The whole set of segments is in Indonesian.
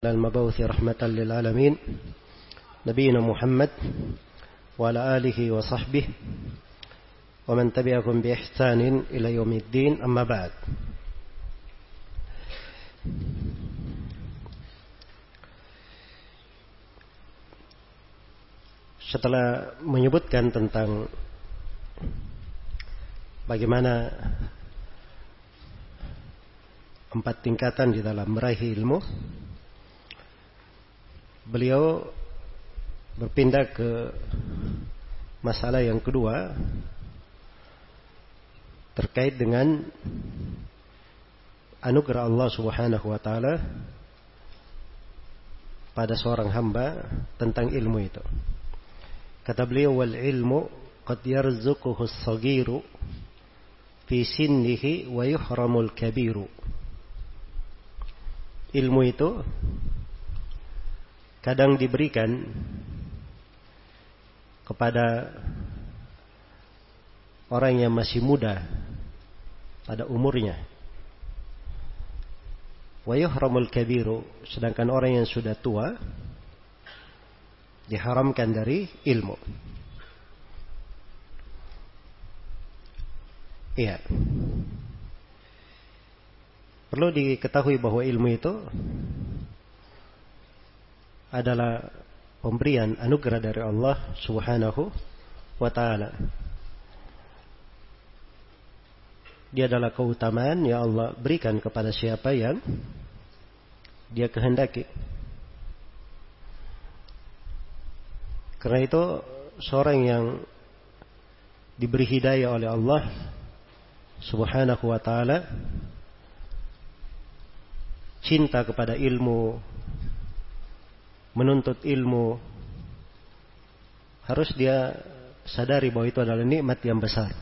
المبعوث رحمة للعالمين نبينا محمد وعلى آله وصحبه ومن تبعهم بإحسان إلى يوم الدين أما بعد. Setelah menyebutkan tentang bagaimana empat tingkatan di dalam meraih ilmu, beliau berpindah ke masalah yang kedua terkait dengan anugerah Allah Subhanahu wa taala pada seorang hamba tentang ilmu itu. Kata beliau wal ilmu qad yarzuquhu as-saghiru fi sinnihi wa yuhramul kabiru. Ilmu itu kadang diberikan kepada orang yang masih muda pada umurnya. Wa yuhramul kabiru, sedangkan orang yang sudah tua diharamkan dari ilmu. Iya. Perlu diketahui bahwa ilmu itu adalah pemberian anugerah dari Allah Subhanahu wa taala. Dia adalah keutamaan yang Allah berikan kepada siapa yang dia kehendaki. Karena itu seorang yang diberi hidayah oleh Allah Subhanahu wa taala cinta kepada ilmu menuntut ilmu harus dia sadari bahwa itu adalah nikmat yang besar.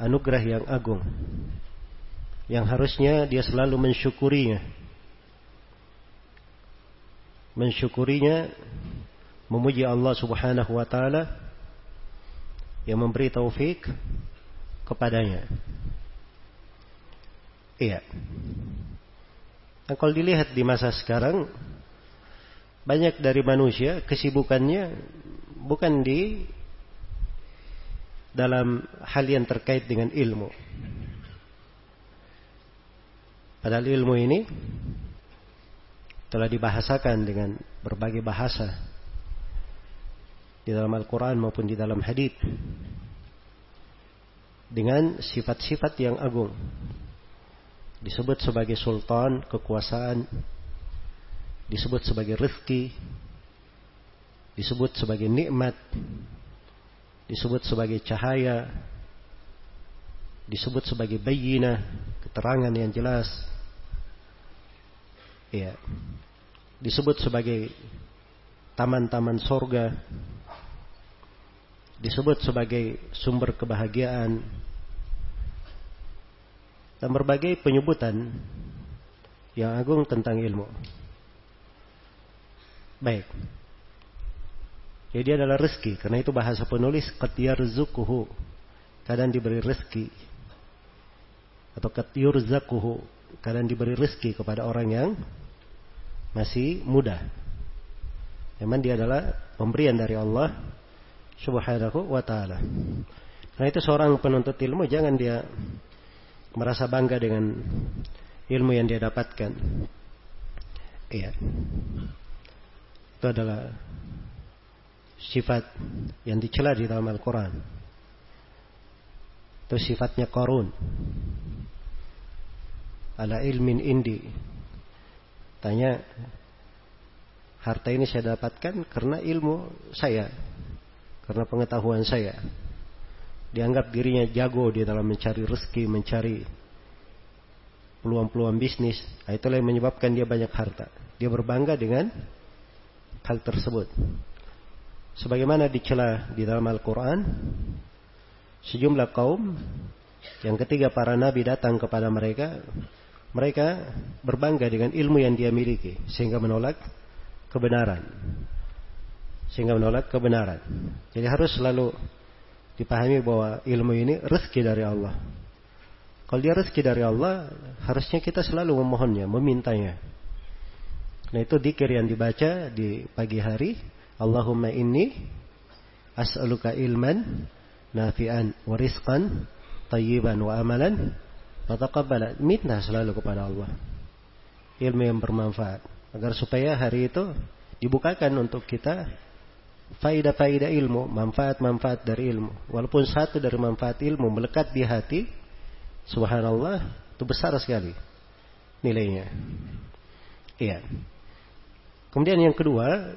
Anugerah yang agung. Yang harusnya dia selalu mensyukurinya. Mensyukurinya memuji Allah Subhanahu wa taala yang memberi taufik kepadanya. Iya. Dan kalau dilihat di masa sekarang banyak dari manusia kesibukannya bukan di dalam hal yang terkait dengan ilmu. Padahal ilmu ini telah dibahasakan dengan berbagai bahasa di dalam Al-Quran maupun di dalam hadis dengan sifat-sifat yang agung disebut sebagai sultan kekuasaan disebut sebagai rezeki, disebut sebagai nikmat, disebut sebagai cahaya, disebut sebagai bayina, keterangan yang jelas. Ya. Disebut sebagai taman-taman sorga. Disebut sebagai sumber kebahagiaan. Dan berbagai penyebutan yang agung tentang ilmu. Baik. Jadi adalah rezeki. Karena itu bahasa penulis zukuhu. Kadang diberi rezeki. Atau zakuhu. Kadang diberi rezeki kepada orang yang masih muda. Memang dia adalah pemberian dari Allah subhanahu wa ta'ala. Karena itu seorang penuntut ilmu jangan dia merasa bangga dengan ilmu yang dia dapatkan. Iya. Itu adalah sifat yang dicela di dalam Al-Quran. Itu sifatnya korun. Ala ilmin indi. Tanya, harta ini saya dapatkan karena ilmu saya. Karena pengetahuan saya. Dianggap dirinya jago di dalam mencari rezeki, mencari peluang-peluang bisnis. Nah, itulah yang menyebabkan dia banyak harta. Dia berbangga dengan hal tersebut. Sebagaimana dicela di dalam Al-Quran, sejumlah kaum yang ketiga para nabi datang kepada mereka, mereka berbangga dengan ilmu yang dia miliki sehingga menolak kebenaran. Sehingga menolak kebenaran. Jadi harus selalu dipahami bahwa ilmu ini rezeki dari Allah. Kalau dia rezeki dari Allah, harusnya kita selalu memohonnya, memintanya. Nah itu dikir yang dibaca di pagi hari. Allahumma inni as'aluka ilman nafi'an wa rizqan tayyiban wa amalan fataqabbala. Minta selalu kepada Allah. Ilmu yang bermanfaat. Agar supaya hari itu dibukakan untuk kita faidah-faidah ilmu, manfaat-manfaat dari ilmu. Walaupun satu dari manfaat ilmu melekat di hati, subhanallah, itu besar sekali nilainya. Iya. Kemudian yang kedua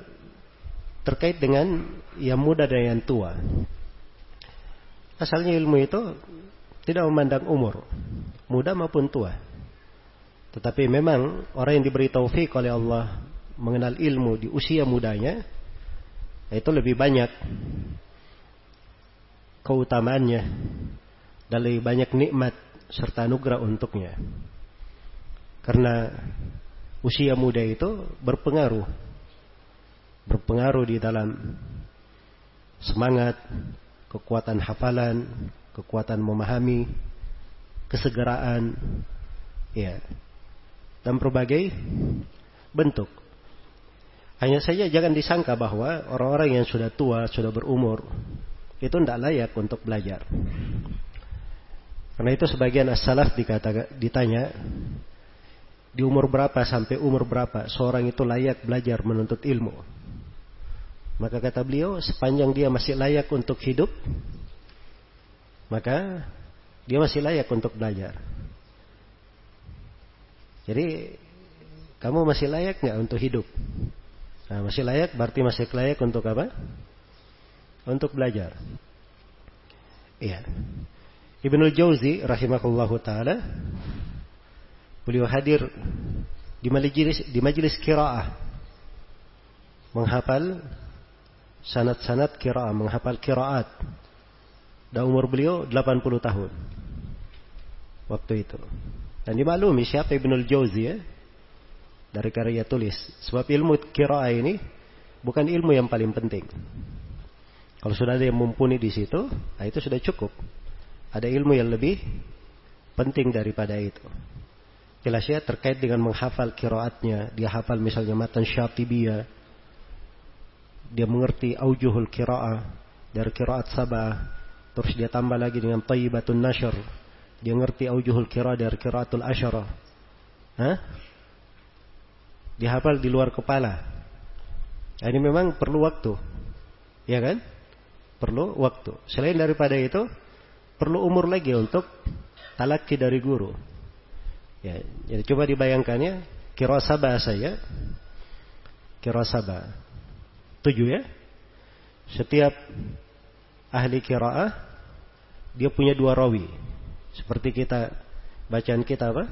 terkait dengan yang muda dan yang tua. Asalnya ilmu itu tidak memandang umur, muda maupun tua. Tetapi memang orang yang diberi taufik oleh Allah mengenal ilmu di usia mudanya itu lebih banyak keutamaannya lebih banyak nikmat serta anugerah untuknya. Karena usia muda itu berpengaruh. Berpengaruh di dalam semangat, kekuatan hafalan, kekuatan memahami, kesegeraan, ya, dan berbagai bentuk. Hanya saja jangan disangka bahwa orang-orang yang sudah tua, sudah berumur, itu tidak layak untuk belajar. Karena itu sebagian as-salaf ditanya, di umur berapa sampai umur berapa seorang itu layak belajar menuntut ilmu. Maka kata beliau, sepanjang dia masih layak untuk hidup, maka dia masih layak untuk belajar. Jadi, kamu masih layak nggak untuk hidup? Nah, masih layak berarti masih layak untuk apa? Untuk belajar. Iya. Ibnu Jauzi rahimahullahu taala Beliau hadir di majelis di majelis kiraah menghafal sanat-sanat kiraah, menghafal kiraat. Dan umur beliau 80 tahun. Waktu itu. Dan dimaklumi siapa Ibnul Jauzi ya? Dari karya tulis. Sebab ilmu kiraah ini bukan ilmu yang paling penting. Kalau sudah ada yang mumpuni di situ, nah itu sudah cukup. Ada ilmu yang lebih penting daripada itu. Jelas ya terkait dengan menghafal kiroatnya. Dia hafal misalnya matan syatibiyah. Dia mengerti aujuhul kira'ah. Dari kiraat sabah. Terus dia tambah lagi dengan tayyibatun nasyr. Dia ngerti aujuhul kira'ah dari kiraatul asyarah. Hah? Dia hafal di luar kepala. Nah, ini memang perlu waktu. Ya kan? Perlu waktu. Selain daripada itu, perlu umur lagi untuk talaki dari guru. Ya, jadi coba dibayangkannya kirasaba saya kirasaba tujuh ya. Setiap ahli kiraah dia punya dua rawi. Seperti kita bacaan kita apa?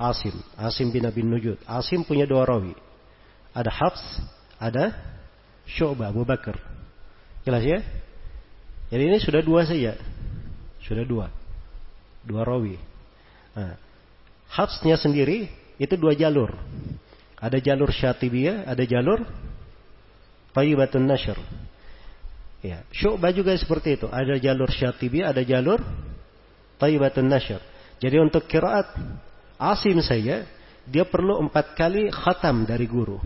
Asim, Asim bin Abi Nujud. Asim punya dua rawi. Ada Hafs, ada Syu'bah Abu Bakar. Jelas ya? Jadi ini sudah dua saja. Sudah dua. Dua rawi. Nah, Hafsnya sendiri itu dua jalur. Ada jalur syatibiyah, ada jalur Tayyibatun Nashr. Ya, Syu'bah juga seperti itu. Ada jalur syatibiyah, ada jalur Tayyibatun Nashr. Jadi untuk kiraat Asim saya, dia perlu empat kali khatam dari guru.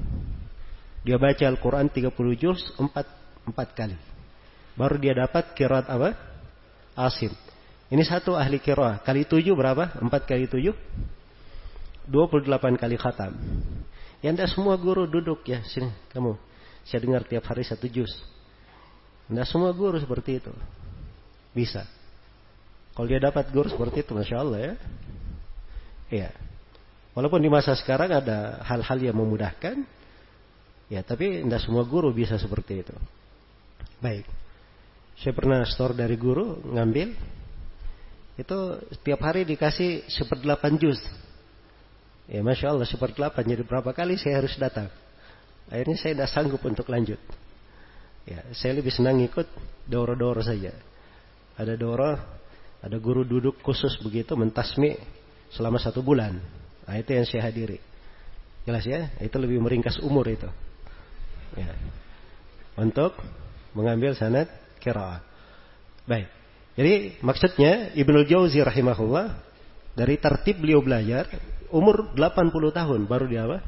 Dia baca Al-Quran 30 juz empat, empat kali. Baru dia dapat kiraat apa? Asim. Ini satu ahli kiraat. Kali tujuh berapa? Empat kali tujuh? 28 kali khatam. Ya anda semua guru duduk ya sini kamu. Saya dengar tiap hari satu juz. Anda semua guru seperti itu. Bisa. Kalau dia dapat guru seperti itu, masya Allah ya. Iya. Walaupun di masa sekarang ada hal-hal yang memudahkan, ya tapi tidak semua guru bisa seperti itu. Baik. Saya pernah store dari guru ngambil itu setiap hari dikasih seperdelapan juz Ya Masya Allah delapan jadi berapa kali saya harus datang. Akhirnya saya tidak sanggup untuk lanjut. Ya, saya lebih senang ikut doro-doro saja. Ada doro, ada guru duduk khusus begitu mentasmi selama satu bulan. Nah, itu yang saya hadiri. Jelas ya, itu lebih meringkas umur itu. Ya. Untuk mengambil sanad kiraah. Baik. Jadi maksudnya Ibnu Jauzi rahimahullah dari tertib beliau belajar umur 80 tahun baru dia apa?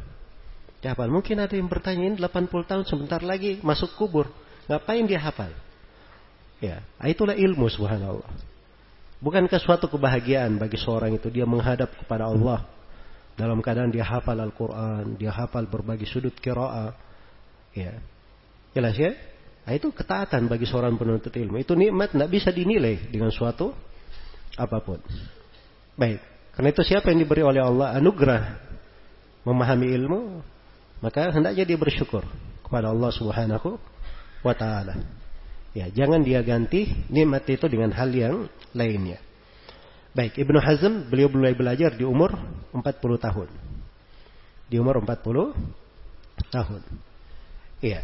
Dihafal. Mungkin ada yang bertanya ini 80 tahun sebentar lagi masuk kubur. Ngapain dia hafal? Ya, itulah ilmu subhanallah. Bukankah suatu kebahagiaan bagi seorang itu dia menghadap kepada Allah dalam keadaan dia hafal Al-Quran, dia hafal berbagai sudut kiraah. Ya. Jelas ya? Nah, itu ketaatan bagi seorang penuntut ilmu. Itu nikmat tidak bisa dinilai dengan suatu apa pun. Baik. Karena itu siapa yang diberi oleh Allah anugerah memahami ilmu, maka hendaknya dia bersyukur kepada Allah Subhanahu wa taala. Ya, jangan dia ganti nikmat itu dengan hal yang lainnya. Baik, Ibnu Hazm beliau mulai belajar di umur 40 tahun. Di umur 40 tahun. Iya.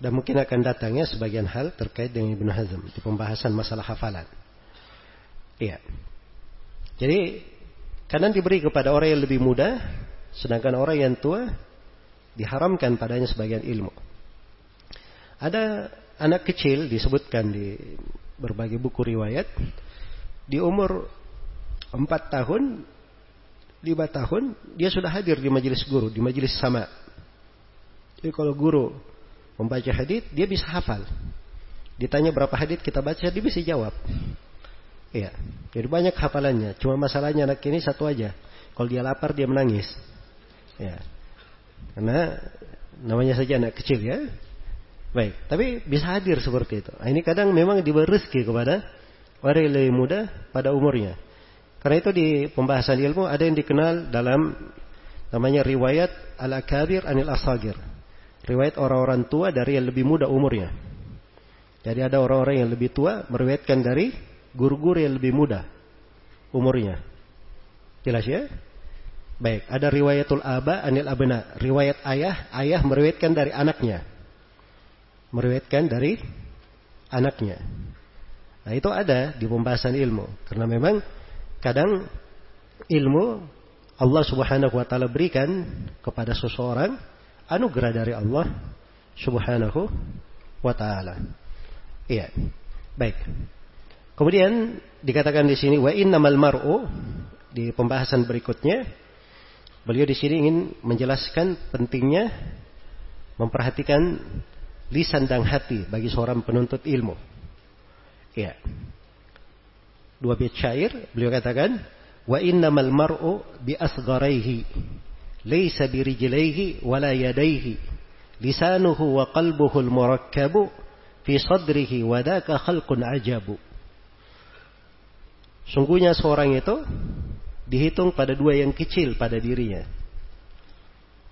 Dan mungkin akan datangnya sebagian hal terkait dengan Ibnu Hazm di pembahasan masalah hafalan. Iya. Jadi kadang diberi kepada orang yang lebih muda, sedangkan orang yang tua diharamkan padanya sebagian ilmu. Ada anak kecil disebutkan di berbagai buku riwayat di umur 4 tahun 5 tahun dia sudah hadir di majelis guru di majelis sama jadi kalau guru membaca hadis dia bisa hafal ditanya berapa hadis kita baca dia bisa jawab Iya, jadi banyak hafalannya. Cuma masalahnya anak ini satu aja. Kalau dia lapar dia menangis. Ya, karena namanya saja anak kecil ya. Baik, tapi bisa hadir seperti itu. Nah, ini kadang memang diberi rezeki kepada orang yang lebih muda pada umurnya. Karena itu di pembahasan ilmu ada yang dikenal dalam namanya riwayat al-akabir anil asagir. Riwayat orang-orang tua dari yang lebih muda umurnya. Jadi ada orang-orang yang lebih tua meriwayatkan dari guru-guru yang lebih muda umurnya. Jelas ya? Baik, ada riwayatul aba anil abna. Riwayat ayah, ayah meriwayatkan dari anaknya meriwayatkan dari anaknya. Nah itu ada di pembahasan ilmu. Karena memang kadang ilmu Allah subhanahu wa ta'ala berikan kepada seseorang anugerah dari Allah subhanahu wa ta'ala. Iya. Baik. Kemudian dikatakan di sini wa innamal mar'u di pembahasan berikutnya beliau di sini ingin menjelaskan pentingnya memperhatikan lisan dan hati bagi seorang penuntut ilmu. Ya. Dua bait syair beliau katakan wa innamal mar'u bi asgharaihi bi rijlaihi wala yadaihi lisanuhu wa qalbuhu al-murakkabu fi sadrihi daka khalqun ajabu. Sungguhnya seorang itu dihitung pada dua yang kecil pada dirinya.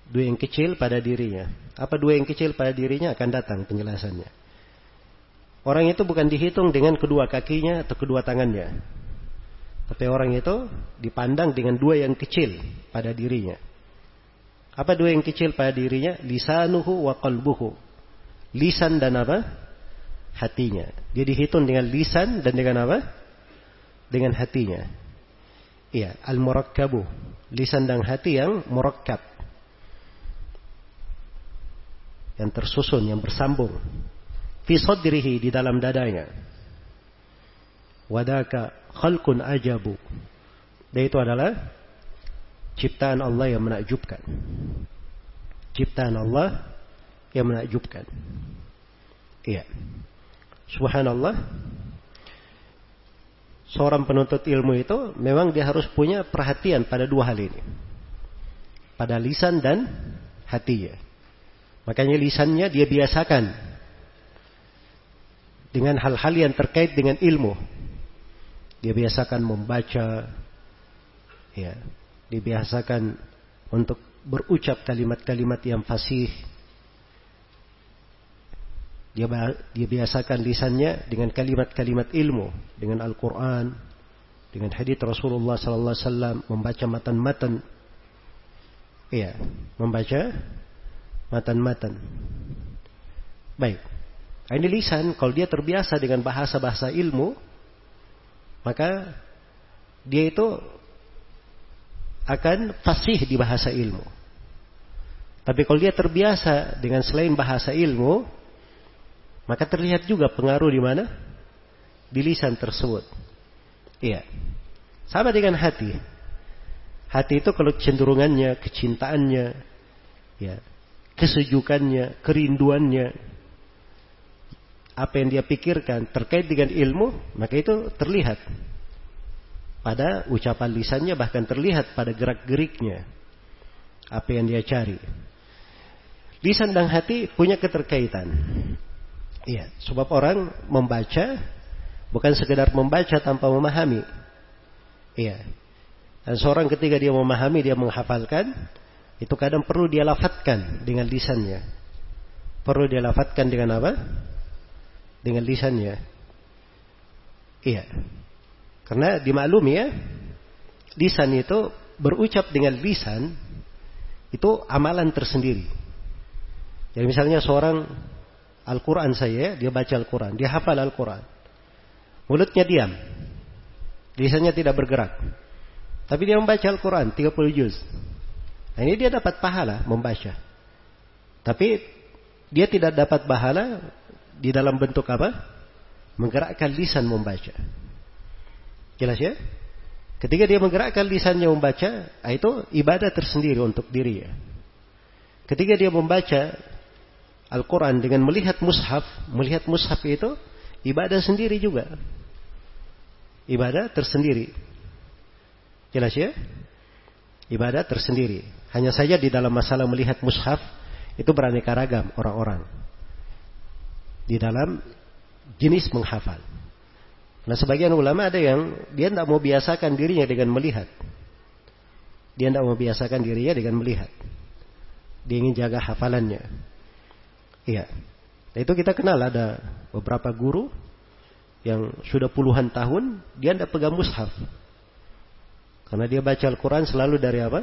Dua yang kecil pada dirinya. Apa dua yang kecil pada dirinya akan datang penjelasannya. Orang itu bukan dihitung dengan kedua kakinya atau kedua tangannya. Tapi orang itu dipandang dengan dua yang kecil pada dirinya. Apa dua yang kecil pada dirinya? Lisanuhu wa qalbuhu. Lisan dan apa? Hatinya. Dia dihitung dengan lisan dan dengan apa? Dengan hatinya. Iya, al-murakkabu. Lisan dan hati yang murakkab yang tersusun, yang bersambung. Fi sadrihi di dalam dadanya. Wadaka khalqun ajabu. Dan itu adalah ciptaan Allah yang menakjubkan. Ciptaan Allah yang menakjubkan. Iya. Subhanallah. Seorang penuntut ilmu itu memang dia harus punya perhatian pada dua hal ini. Pada lisan dan hatinya. Makanya lisannya dia biasakan dengan hal-hal yang terkait dengan ilmu. Dia biasakan membaca, ya, dibiasakan untuk berucap kalimat-kalimat yang fasih. Dia, dia biasakan lisannya dengan kalimat-kalimat ilmu, dengan Al-Quran, dengan hadits Rasulullah Sallallahu Alaihi Wasallam, membaca matan-matan, ya, membaca matan-matan. Baik. Nah, ini lisan, kalau dia terbiasa dengan bahasa-bahasa ilmu, maka dia itu akan fasih di bahasa ilmu. Tapi kalau dia terbiasa dengan selain bahasa ilmu, maka terlihat juga pengaruh di mana? Di lisan tersebut. Iya. Sama dengan hati. Hati itu kalau cenderungannya, kecintaannya, ya, kesejukannya, kerinduannya, apa yang dia pikirkan terkait dengan ilmu, maka itu terlihat pada ucapan lisannya bahkan terlihat pada gerak-geriknya apa yang dia cari. Lisan dan hati punya keterkaitan. Iya, sebab orang membaca bukan sekedar membaca tanpa memahami. Iya. Dan seorang ketika dia memahami, dia menghafalkan, itu kadang perlu dia lafatkan dengan lisannya. Perlu dia lafatkan dengan apa? Dengan lisannya. Iya. Karena dimaklumi ya, lisan itu berucap dengan lisan itu amalan tersendiri. Jadi misalnya seorang Al-Quran saya, dia baca Al-Quran, dia hafal Al-Quran. Mulutnya diam. Lisannya tidak bergerak. Tapi dia membaca Al-Quran 30 juz. Nah ini dia dapat pahala membaca. Tapi dia tidak dapat pahala di dalam bentuk apa? Menggerakkan lisan membaca. Jelas ya? Ketika dia menggerakkan lisannya membaca, ah, itu ibadah tersendiri untuk diri ya. Ketika dia membaca Al-Quran dengan melihat mushaf, melihat mushaf itu ibadah sendiri juga. Ibadah tersendiri. Jelas ya? Ibadah tersendiri. Hanya saja di dalam masalah melihat mushaf itu beraneka ragam orang-orang. Di dalam jenis menghafal. Nah sebagian ulama ada yang dia tidak mau biasakan dirinya dengan melihat. Dia tidak mau biasakan dirinya dengan melihat. Dia ingin jaga hafalannya. Iya. Nah, itu kita kenal ada beberapa guru yang sudah puluhan tahun dia tidak pegang mushaf. Karena dia baca Al-Quran selalu dari apa?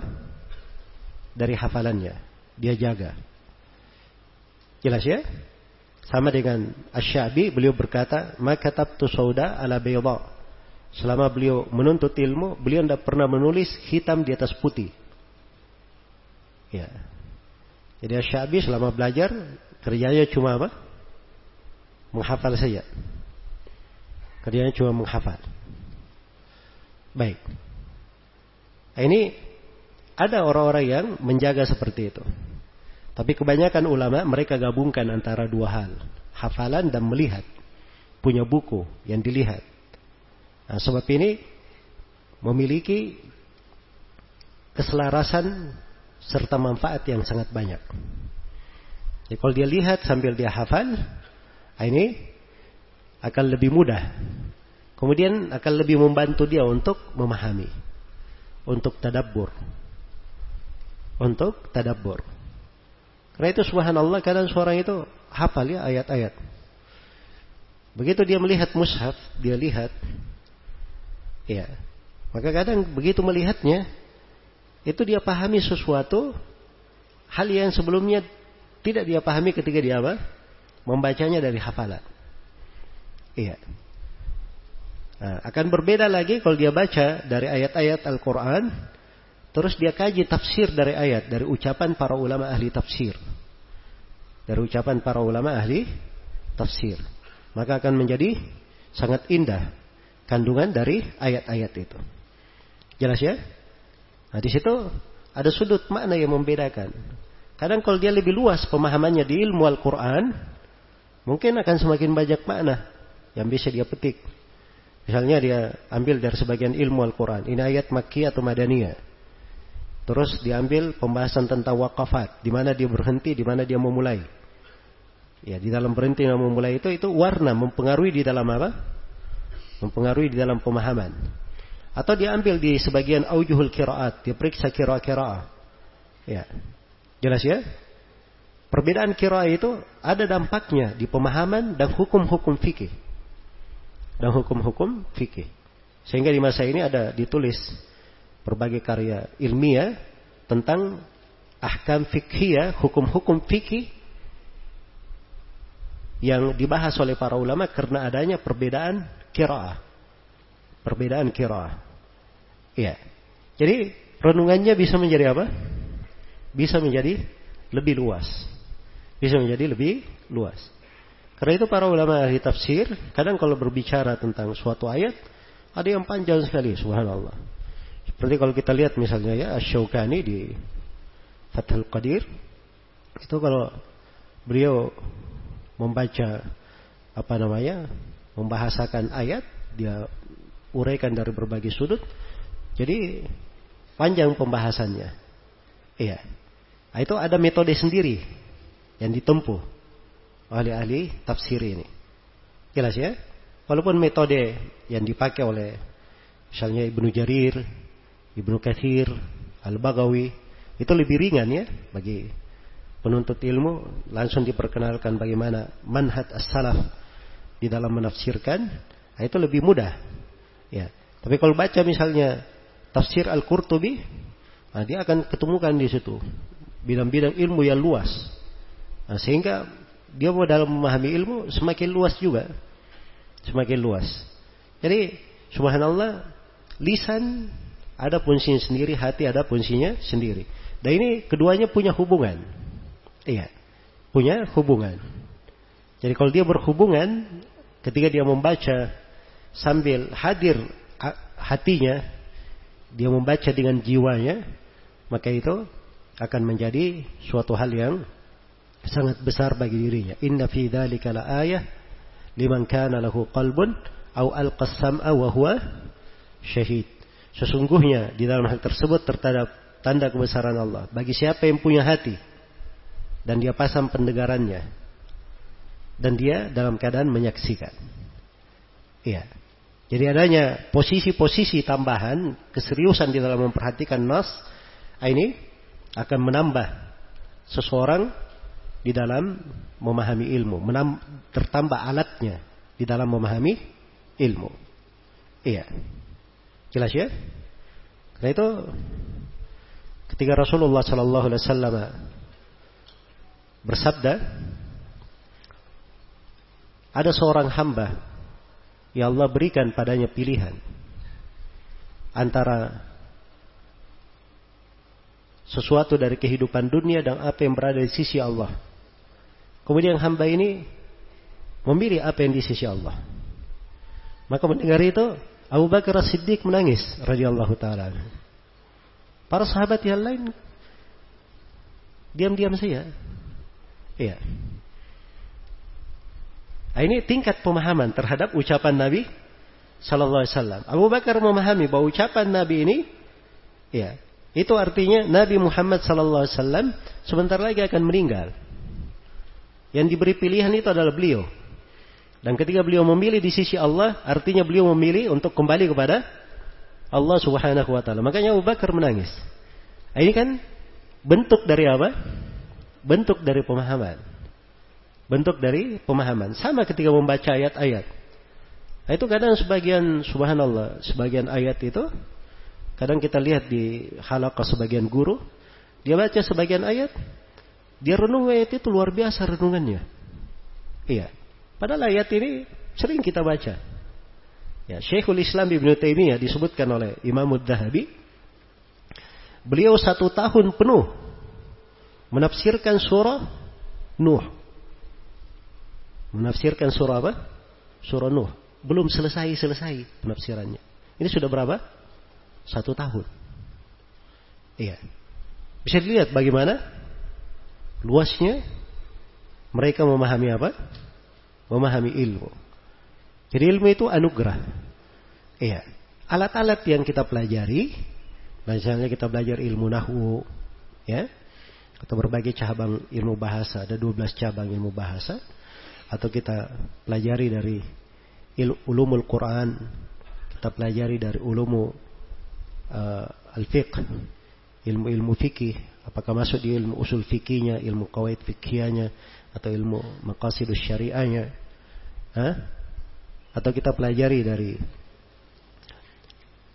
Dari hafalannya. Dia jaga. Jelas ya? Sama dengan Asyabi, beliau berkata, maka tabtu sauda ala bayda. Selama beliau menuntut ilmu, beliau tidak pernah menulis hitam di atas putih. Ya. Jadi Asyabi selama belajar, kerjanya cuma apa? Menghafal saja. Kerjanya cuma menghafal. Baik. Ini ada orang-orang yang menjaga seperti itu. Tapi kebanyakan ulama mereka gabungkan antara dua hal. Hafalan dan melihat. Punya buku yang dilihat. Nah, sebab ini memiliki keselarasan serta manfaat yang sangat banyak. Jadi kalau dia lihat sambil dia hafal, nah ini akan lebih mudah. Kemudian akan lebih membantu dia untuk memahami. Untuk tadabbur. Untuk tadabbur. Karena itu subhanallah kadang seorang itu hafal ya ayat-ayat. Begitu dia melihat mushaf, dia lihat. Ya. Maka kadang begitu melihatnya, itu dia pahami sesuatu hal yang sebelumnya tidak dia pahami ketika dia apa? Membacanya dari hafalan. Iya. Nah, akan berbeda lagi kalau dia baca dari ayat-ayat Al-Quran Terus dia kaji tafsir dari ayat, dari ucapan para ulama ahli tafsir. Dari ucapan para ulama ahli tafsir. Maka akan menjadi sangat indah kandungan dari ayat-ayat itu. Jelas ya? Nah di situ ada sudut makna yang membedakan. Kadang kalau dia lebih luas pemahamannya di ilmu Al-Quran, mungkin akan semakin banyak makna yang bisa dia petik. Misalnya dia ambil dari sebagian ilmu Al-Quran. Ini ayat Makki atau Madaniyah. Terus diambil pembahasan tentang wakafat, di mana dia berhenti, di mana dia memulai. Ya, di dalam berhenti dan memulai itu itu warna mempengaruhi di dalam apa? Mempengaruhi di dalam pemahaman. Atau diambil di sebagian aujuhul kiraat, dia periksa kira-kira. Ya. Jelas ya? Perbedaan kira itu ada dampaknya di pemahaman dan hukum-hukum fikih. Dan hukum-hukum fikih. Sehingga di masa ini ada ditulis berbagai karya ilmiah tentang ahkam fikih, hukum-hukum fikih yang dibahas oleh para ulama karena adanya perbedaan kiraah. Perbedaan kiraah. Iya. Jadi renungannya bisa menjadi apa? Bisa menjadi lebih luas. Bisa menjadi lebih luas. Karena itu para ulama ahli tafsir kadang kalau berbicara tentang suatu ayat ada yang panjang sekali subhanallah Seperti kalau kita lihat misalnya ya Asy-Syaukani di Fathul Qadir itu kalau beliau membaca apa namanya membahasakan ayat dia uraikan dari berbagai sudut jadi panjang pembahasannya. Iya. Nah, itu ada metode sendiri yang ditempuh oleh ahli tafsir ini. Jelas ya? Walaupun metode yang dipakai oleh misalnya Ibnu Jarir Ibnu Kathir Al-Bagawi itu lebih ringan ya bagi penuntut ilmu. Langsung diperkenalkan bagaimana manhaj as-salaf di dalam menafsirkan. Nah itu lebih mudah. Ya tapi kalau baca misalnya tafsir al-Qurtubi nah dia akan ketemukan di situ bidang-bidang ilmu yang luas. Nah, sehingga dia mau dalam memahami ilmu semakin luas juga. Semakin luas. Jadi subhanallah lisan ada fungsinya sendiri hati ada fungsinya sendiri dan ini keduanya punya hubungan. Iya, punya hubungan. Jadi kalau dia berhubungan, ketika dia membaca sambil hadir hatinya, dia membaca dengan jiwanya, maka itu akan menjadi suatu hal yang sangat besar bagi dirinya. Inna fi dzalika la ayah liman kana lahu qalbun au alqas sam'a wa huwa syahid. Sesungguhnya di dalam hal tersebut terdapat tanda kebesaran Allah. Bagi siapa yang punya hati dan dia pasang pendengarannya dan dia dalam keadaan menyaksikan. Iya. Jadi adanya posisi-posisi tambahan keseriusan di dalam memperhatikan nas ini akan menambah seseorang di dalam memahami ilmu, menam, tertambah alatnya di dalam memahami ilmu. Iya. Jelas ya? Karena itu ketika Rasulullah Shallallahu Alaihi Wasallam bersabda, ada seorang hamba yang Allah berikan padanya pilihan antara sesuatu dari kehidupan dunia dan apa yang berada di sisi Allah. Kemudian hamba ini memilih apa yang di sisi Allah. Maka mendengar itu Abu Bakar As-Siddiq menangis radhiyallahu taala. Para sahabat yang lain diam-diam saja. Iya. Nah, ini tingkat pemahaman terhadap ucapan Nabi Sallallahu Alaihi Wasallam. Abu Bakar memahami bahwa ucapan Nabi ini, ya, itu artinya Nabi Muhammad Sallallahu Alaihi Wasallam sebentar lagi akan meninggal. Yang diberi pilihan itu adalah beliau. Dan ketika beliau memilih di sisi Allah, artinya beliau memilih untuk kembali kepada Allah Subhanahu wa taala. Makanya Abu Bakar menangis. Nah, ini kan bentuk dari apa? Bentuk dari pemahaman. Bentuk dari pemahaman. Sama ketika membaca ayat-ayat. Nah, itu kadang sebagian subhanallah, sebagian ayat itu kadang kita lihat di halaqah sebagian guru, dia baca sebagian ayat, dia renung ayat itu luar biasa renungannya. Iya. Padahal ayat ini sering kita baca. Ya, Syekhul Islam Ibn Taimiyah disebutkan oleh Imam Dahabi. Beliau satu tahun penuh menafsirkan surah Nuh. Menafsirkan surah apa? Surah Nuh. Belum selesai-selesai penafsirannya. Ini sudah berapa? Satu tahun. Iya. Bisa dilihat bagaimana luasnya mereka memahami apa? Memahami ilmu. Jadi ilmu itu anugerah. Iya. Alat-alat yang kita pelajari, misalnya kita belajar ilmu nahu, ya, atau berbagai cabang ilmu bahasa, ada 12 cabang ilmu bahasa, atau kita pelajari dari il ulumul Quran, kita pelajari dari ulumu uh, al-fiqh, ilmu-ilmu fikih, apakah masuk di ilmu usul fikihnya, ilmu kawaid fikihnya, atau ilmu maqasidus syariahnya, Hah? atau kita pelajari dari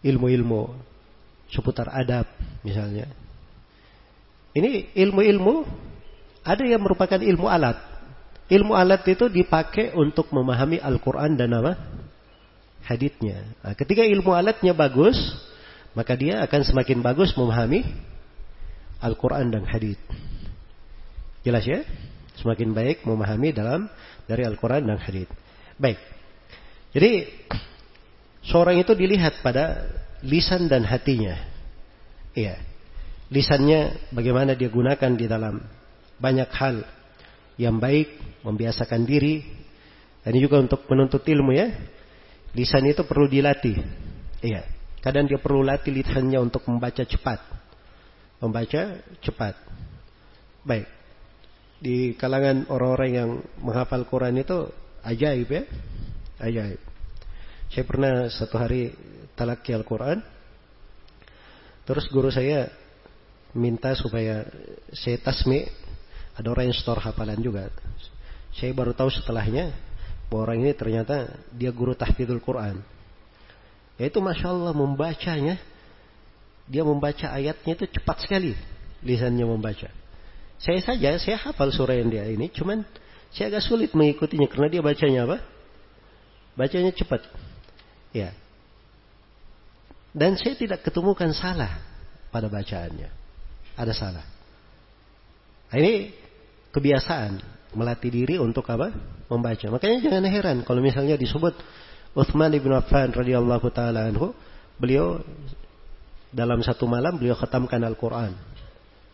ilmu-ilmu seputar adab misalnya. Ini ilmu-ilmu ada yang merupakan ilmu alat. Ilmu alat itu dipakai untuk memahami Al-Quran dan apa? Haditnya. Nah, ketika ilmu alatnya bagus, maka dia akan semakin bagus memahami Al-Quran dan hadith. Jelas ya? Semakin baik memahami dalam dari Al-Quran dan hadith. Baik. Jadi seorang itu dilihat pada lisan dan hatinya. Iya. Lisannya bagaimana dia gunakan di dalam banyak hal yang baik, membiasakan diri. Dan juga untuk menuntut ilmu ya. Lisan itu perlu dilatih. Iya. Kadang dia perlu latih lisannya untuk membaca cepat. Membaca cepat. Baik. Di kalangan orang-orang yang menghafal Quran itu ajaib ya. Ajaib. Saya pernah satu hari talaki Al-Quran. Terus guru saya minta supaya saya tasmi. Ada orang yang store hafalan juga. Saya baru tahu setelahnya bahwa orang ini ternyata dia guru tahfidul Quran. Yaitu Masya Allah membacanya. Dia membaca ayatnya itu cepat sekali. Lisannya membaca. Saya saja, saya hafal surah yang dia ini. Cuman saya agak sulit mengikutinya. Karena dia bacanya apa? Bacanya cepat. Ya. Dan saya tidak ketemukan salah pada bacaannya. Ada salah. Nah, ini kebiasaan melatih diri untuk apa? Membaca. Makanya jangan heran kalau misalnya disebut Uthman ibn Affan radhiyallahu taala anhu, beliau dalam satu malam beliau khatamkan Al-Qur'an.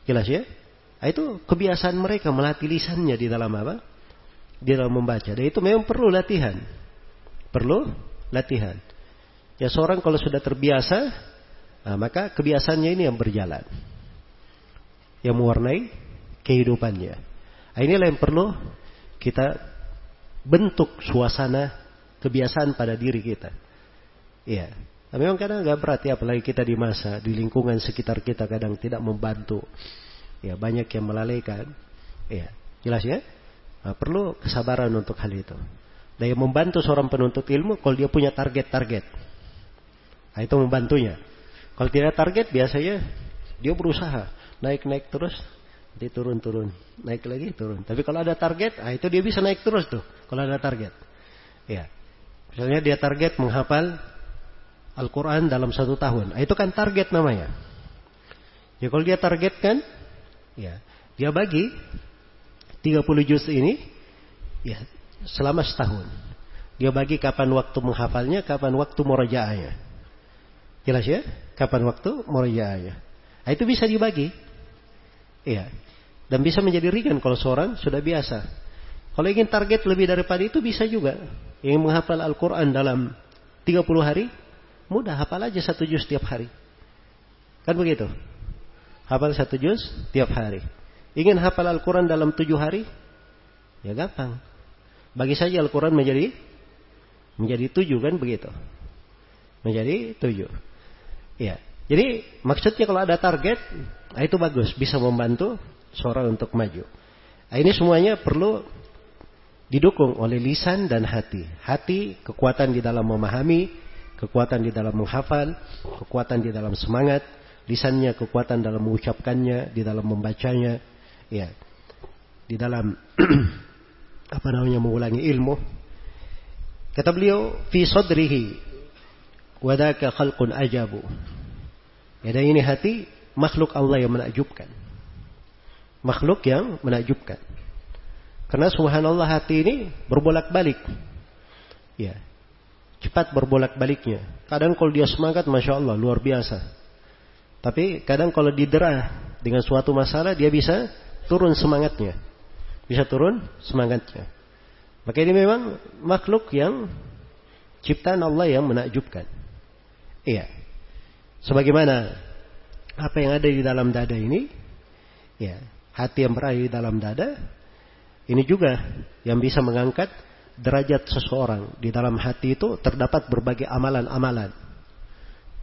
Jelas ya? Nah, itu kebiasaan mereka melatih lisannya di dalam apa? Di dalam membaca. Dan itu memang perlu latihan. Perlu latihan. Ya seorang kalau sudah terbiasa, nah, maka kebiasaannya ini yang berjalan. Yang mewarnai kehidupannya. Nah, inilah yang perlu kita bentuk suasana kebiasaan pada diri kita. Iya. Nah, memang kadang agak berat ya, apalagi kita di masa, di lingkungan sekitar kita kadang tidak membantu. Ya, banyak yang melalaikan. Iya. Jelas ya? Nah, perlu kesabaran untuk hal itu. Dan membantu seorang penuntut ilmu kalau dia punya target-target. Nah, itu membantunya. Kalau tidak target biasanya dia berusaha naik-naik terus, nanti turun-turun, naik lagi turun. Tapi kalau ada target, nah itu dia bisa naik terus tuh. Kalau ada target, ya. Misalnya dia target menghafal Al-Quran dalam satu tahun, nah, itu kan target namanya. Ya kalau dia targetkan, ya dia bagi 30 juz ini, ya selama setahun. Dia bagi kapan waktu menghafalnya, kapan waktu murajaahnya. Jelas ya? Kapan waktu murajaahnya. Nah, itu bisa dibagi. Iya. Dan bisa menjadi ringan kalau seorang sudah biasa. Kalau ingin target lebih daripada itu bisa juga. Ingin menghafal Al-Quran dalam 30 hari, mudah hafal aja satu juz setiap hari. Kan begitu? Hafal satu juz tiap hari. Ingin hafal Al-Quran dalam tujuh hari? Ya gampang. Bagi saja Al-Quran menjadi menjadi tujuh kan begitu. Menjadi tujuh. Ya. Jadi maksudnya kalau ada target, nah itu bagus, bisa membantu seorang untuk maju. Nah, ini semuanya perlu didukung oleh lisan dan hati. Hati kekuatan di dalam memahami, kekuatan di dalam menghafal, kekuatan di dalam semangat, lisannya kekuatan dalam mengucapkannya, di dalam membacanya, ya. Di dalam apa namanya mengulangi ilmu. Kata beliau, fi sadrihi wadaka khalqun ajabu. Ya, dan ini hati makhluk Allah yang menakjubkan. Makhluk yang menakjubkan. Karena subhanallah hati ini berbolak-balik. Ya. Cepat berbolak-baliknya. Kadang kalau dia semangat, Masya Allah, luar biasa. Tapi kadang kalau didera dengan suatu masalah, dia bisa turun semangatnya bisa turun semangatnya. Maka ini memang makhluk yang ciptaan Allah yang menakjubkan. Iya. Sebagaimana apa yang ada di dalam dada ini, ya, hati yang berada di dalam dada, ini juga yang bisa mengangkat derajat seseorang. Di dalam hati itu terdapat berbagai amalan-amalan.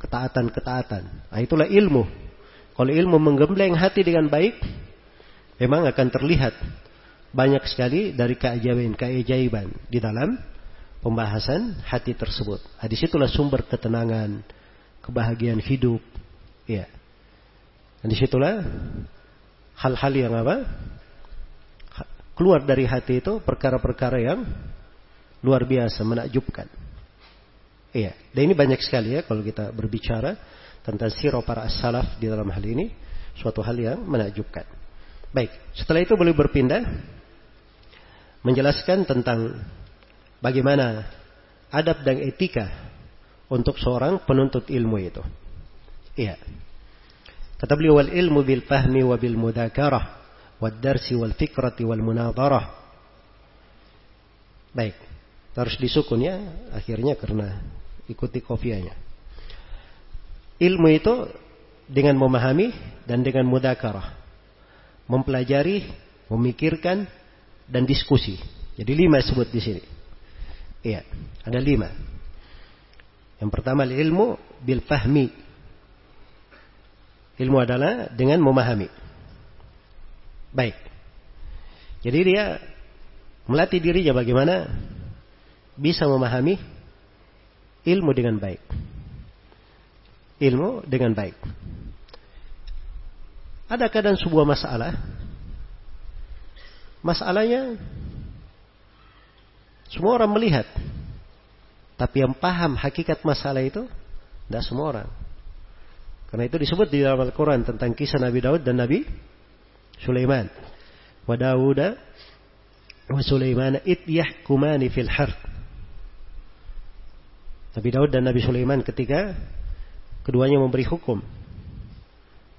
Ketaatan-ketaatan. Nah, itulah ilmu. Kalau ilmu menggembleng hati dengan baik, memang akan terlihat banyak sekali dari keajaiban-keajaiban di dalam pembahasan hati tersebut. Nah, di situlah sumber ketenangan, kebahagiaan hidup. Ya. Dan di situlah hal-hal yang apa? Keluar dari hati itu perkara-perkara yang luar biasa, menakjubkan. Iya. Dan ini banyak sekali ya kalau kita berbicara tentang sirah para as-salaf di dalam hal ini. Suatu hal yang menakjubkan. Baik, setelah itu boleh berpindah menjelaskan tentang bagaimana adab dan etika untuk seorang penuntut ilmu itu. Iya. Kata beliau wal ilmu bil fahmi wa bil mudzakarah wad darsi wal fikrati wal munadharah. Baik. Harus disukun ya akhirnya karena ikuti kofianya. Ilmu itu dengan memahami dan dengan mudzakarah. Mempelajari, memikirkan dan diskusi. Jadi lima sebut di sini. Iya, ada lima. Yang pertama ilmu bil fahmi. Ilmu adalah dengan memahami. Baik. Jadi dia melatih dirinya bagaimana bisa memahami ilmu dengan baik. Ilmu dengan baik. Ada kadang sebuah masalah. Masalahnya semua orang melihat. Tapi yang paham hakikat masalah itu tidak semua orang. Karena itu disebut di dalam Al-Quran tentang kisah Nabi Daud dan Nabi Sulaiman. Wa Dawuda wa Sulaiman it yahkumani fil harth. Nabi Daud dan Nabi Sulaiman ketika keduanya memberi hukum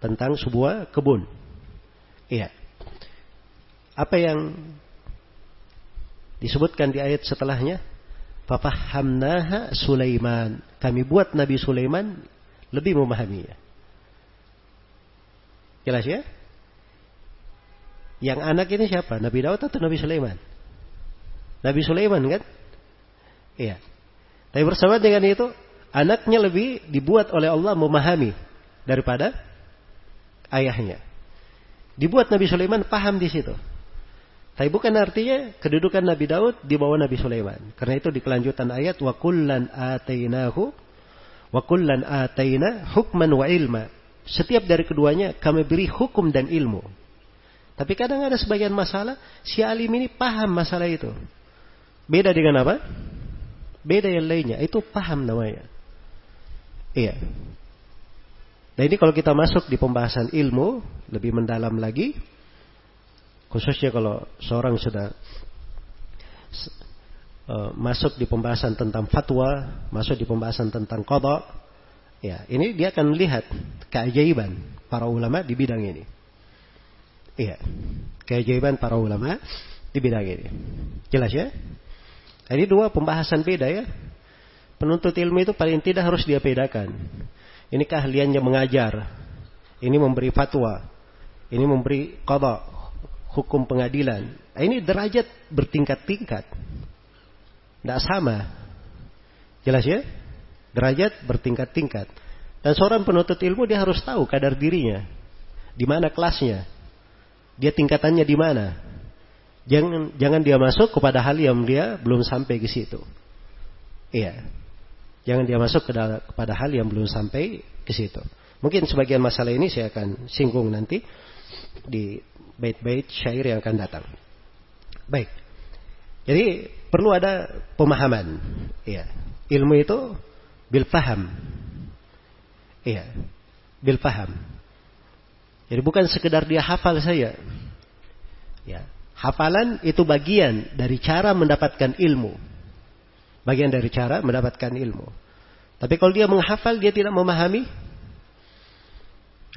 tentang sebuah kebun. Iya. Apa yang disebutkan di ayat setelahnya? Fafahamnaha Sulaiman. Kami buat Nabi Sulaiman lebih memahaminya. Jelas ya? Yang anak ini siapa? Nabi Daud atau Nabi Sulaiman? Nabi Sulaiman kan? Iya. Tapi bersama dengan itu, anaknya lebih dibuat oleh Allah memahami daripada ayahnya. Dibuat Nabi Sulaiman paham di situ. Tapi bukan artinya kedudukan Nabi Daud di bawah Nabi Sulaiman. Karena itu di kelanjutan ayat wa kullan atainahu wa kullan ataina hukman wa ilma. Setiap dari keduanya kami beri hukum dan ilmu. Tapi kadang ada sebagian masalah si alim ini paham masalah itu. Beda dengan apa? Beda yang lainnya. Itu paham namanya. Iya. Nah ini kalau kita masuk di pembahasan ilmu lebih mendalam lagi, Khususnya kalau seorang sudah uh, masuk di pembahasan tentang fatwa, masuk di pembahasan tentang kodok, ya ini dia akan melihat keajaiban para ulama di bidang ini. Iya, keajaiban para ulama di bidang ini. Jelas ya? Ini dua pembahasan beda ya. Penuntut ilmu itu paling tidak harus dia bedakan. Ini keahliannya mengajar. Ini memberi fatwa. Ini memberi kodok hukum pengadilan. Nah, ini derajat bertingkat-tingkat. Tidak sama. Jelas ya? Derajat bertingkat-tingkat. Dan seorang penuntut ilmu dia harus tahu kadar dirinya. Di mana kelasnya. Dia tingkatannya di mana. Jangan jangan dia masuk kepada hal yang dia belum sampai ke situ. Iya. Jangan dia masuk kepada hal yang belum sampai ke situ. Mungkin sebagian masalah ini saya akan singgung nanti di bait-bait syair yang akan datang. Baik. Jadi perlu ada pemahaman. Iya. Ilmu itu bil faham. Iya. Bil faham. Jadi bukan sekedar dia hafal saja. Ya. Hafalan itu bagian dari cara mendapatkan ilmu. Bagian dari cara mendapatkan ilmu. Tapi kalau dia menghafal, dia tidak memahami.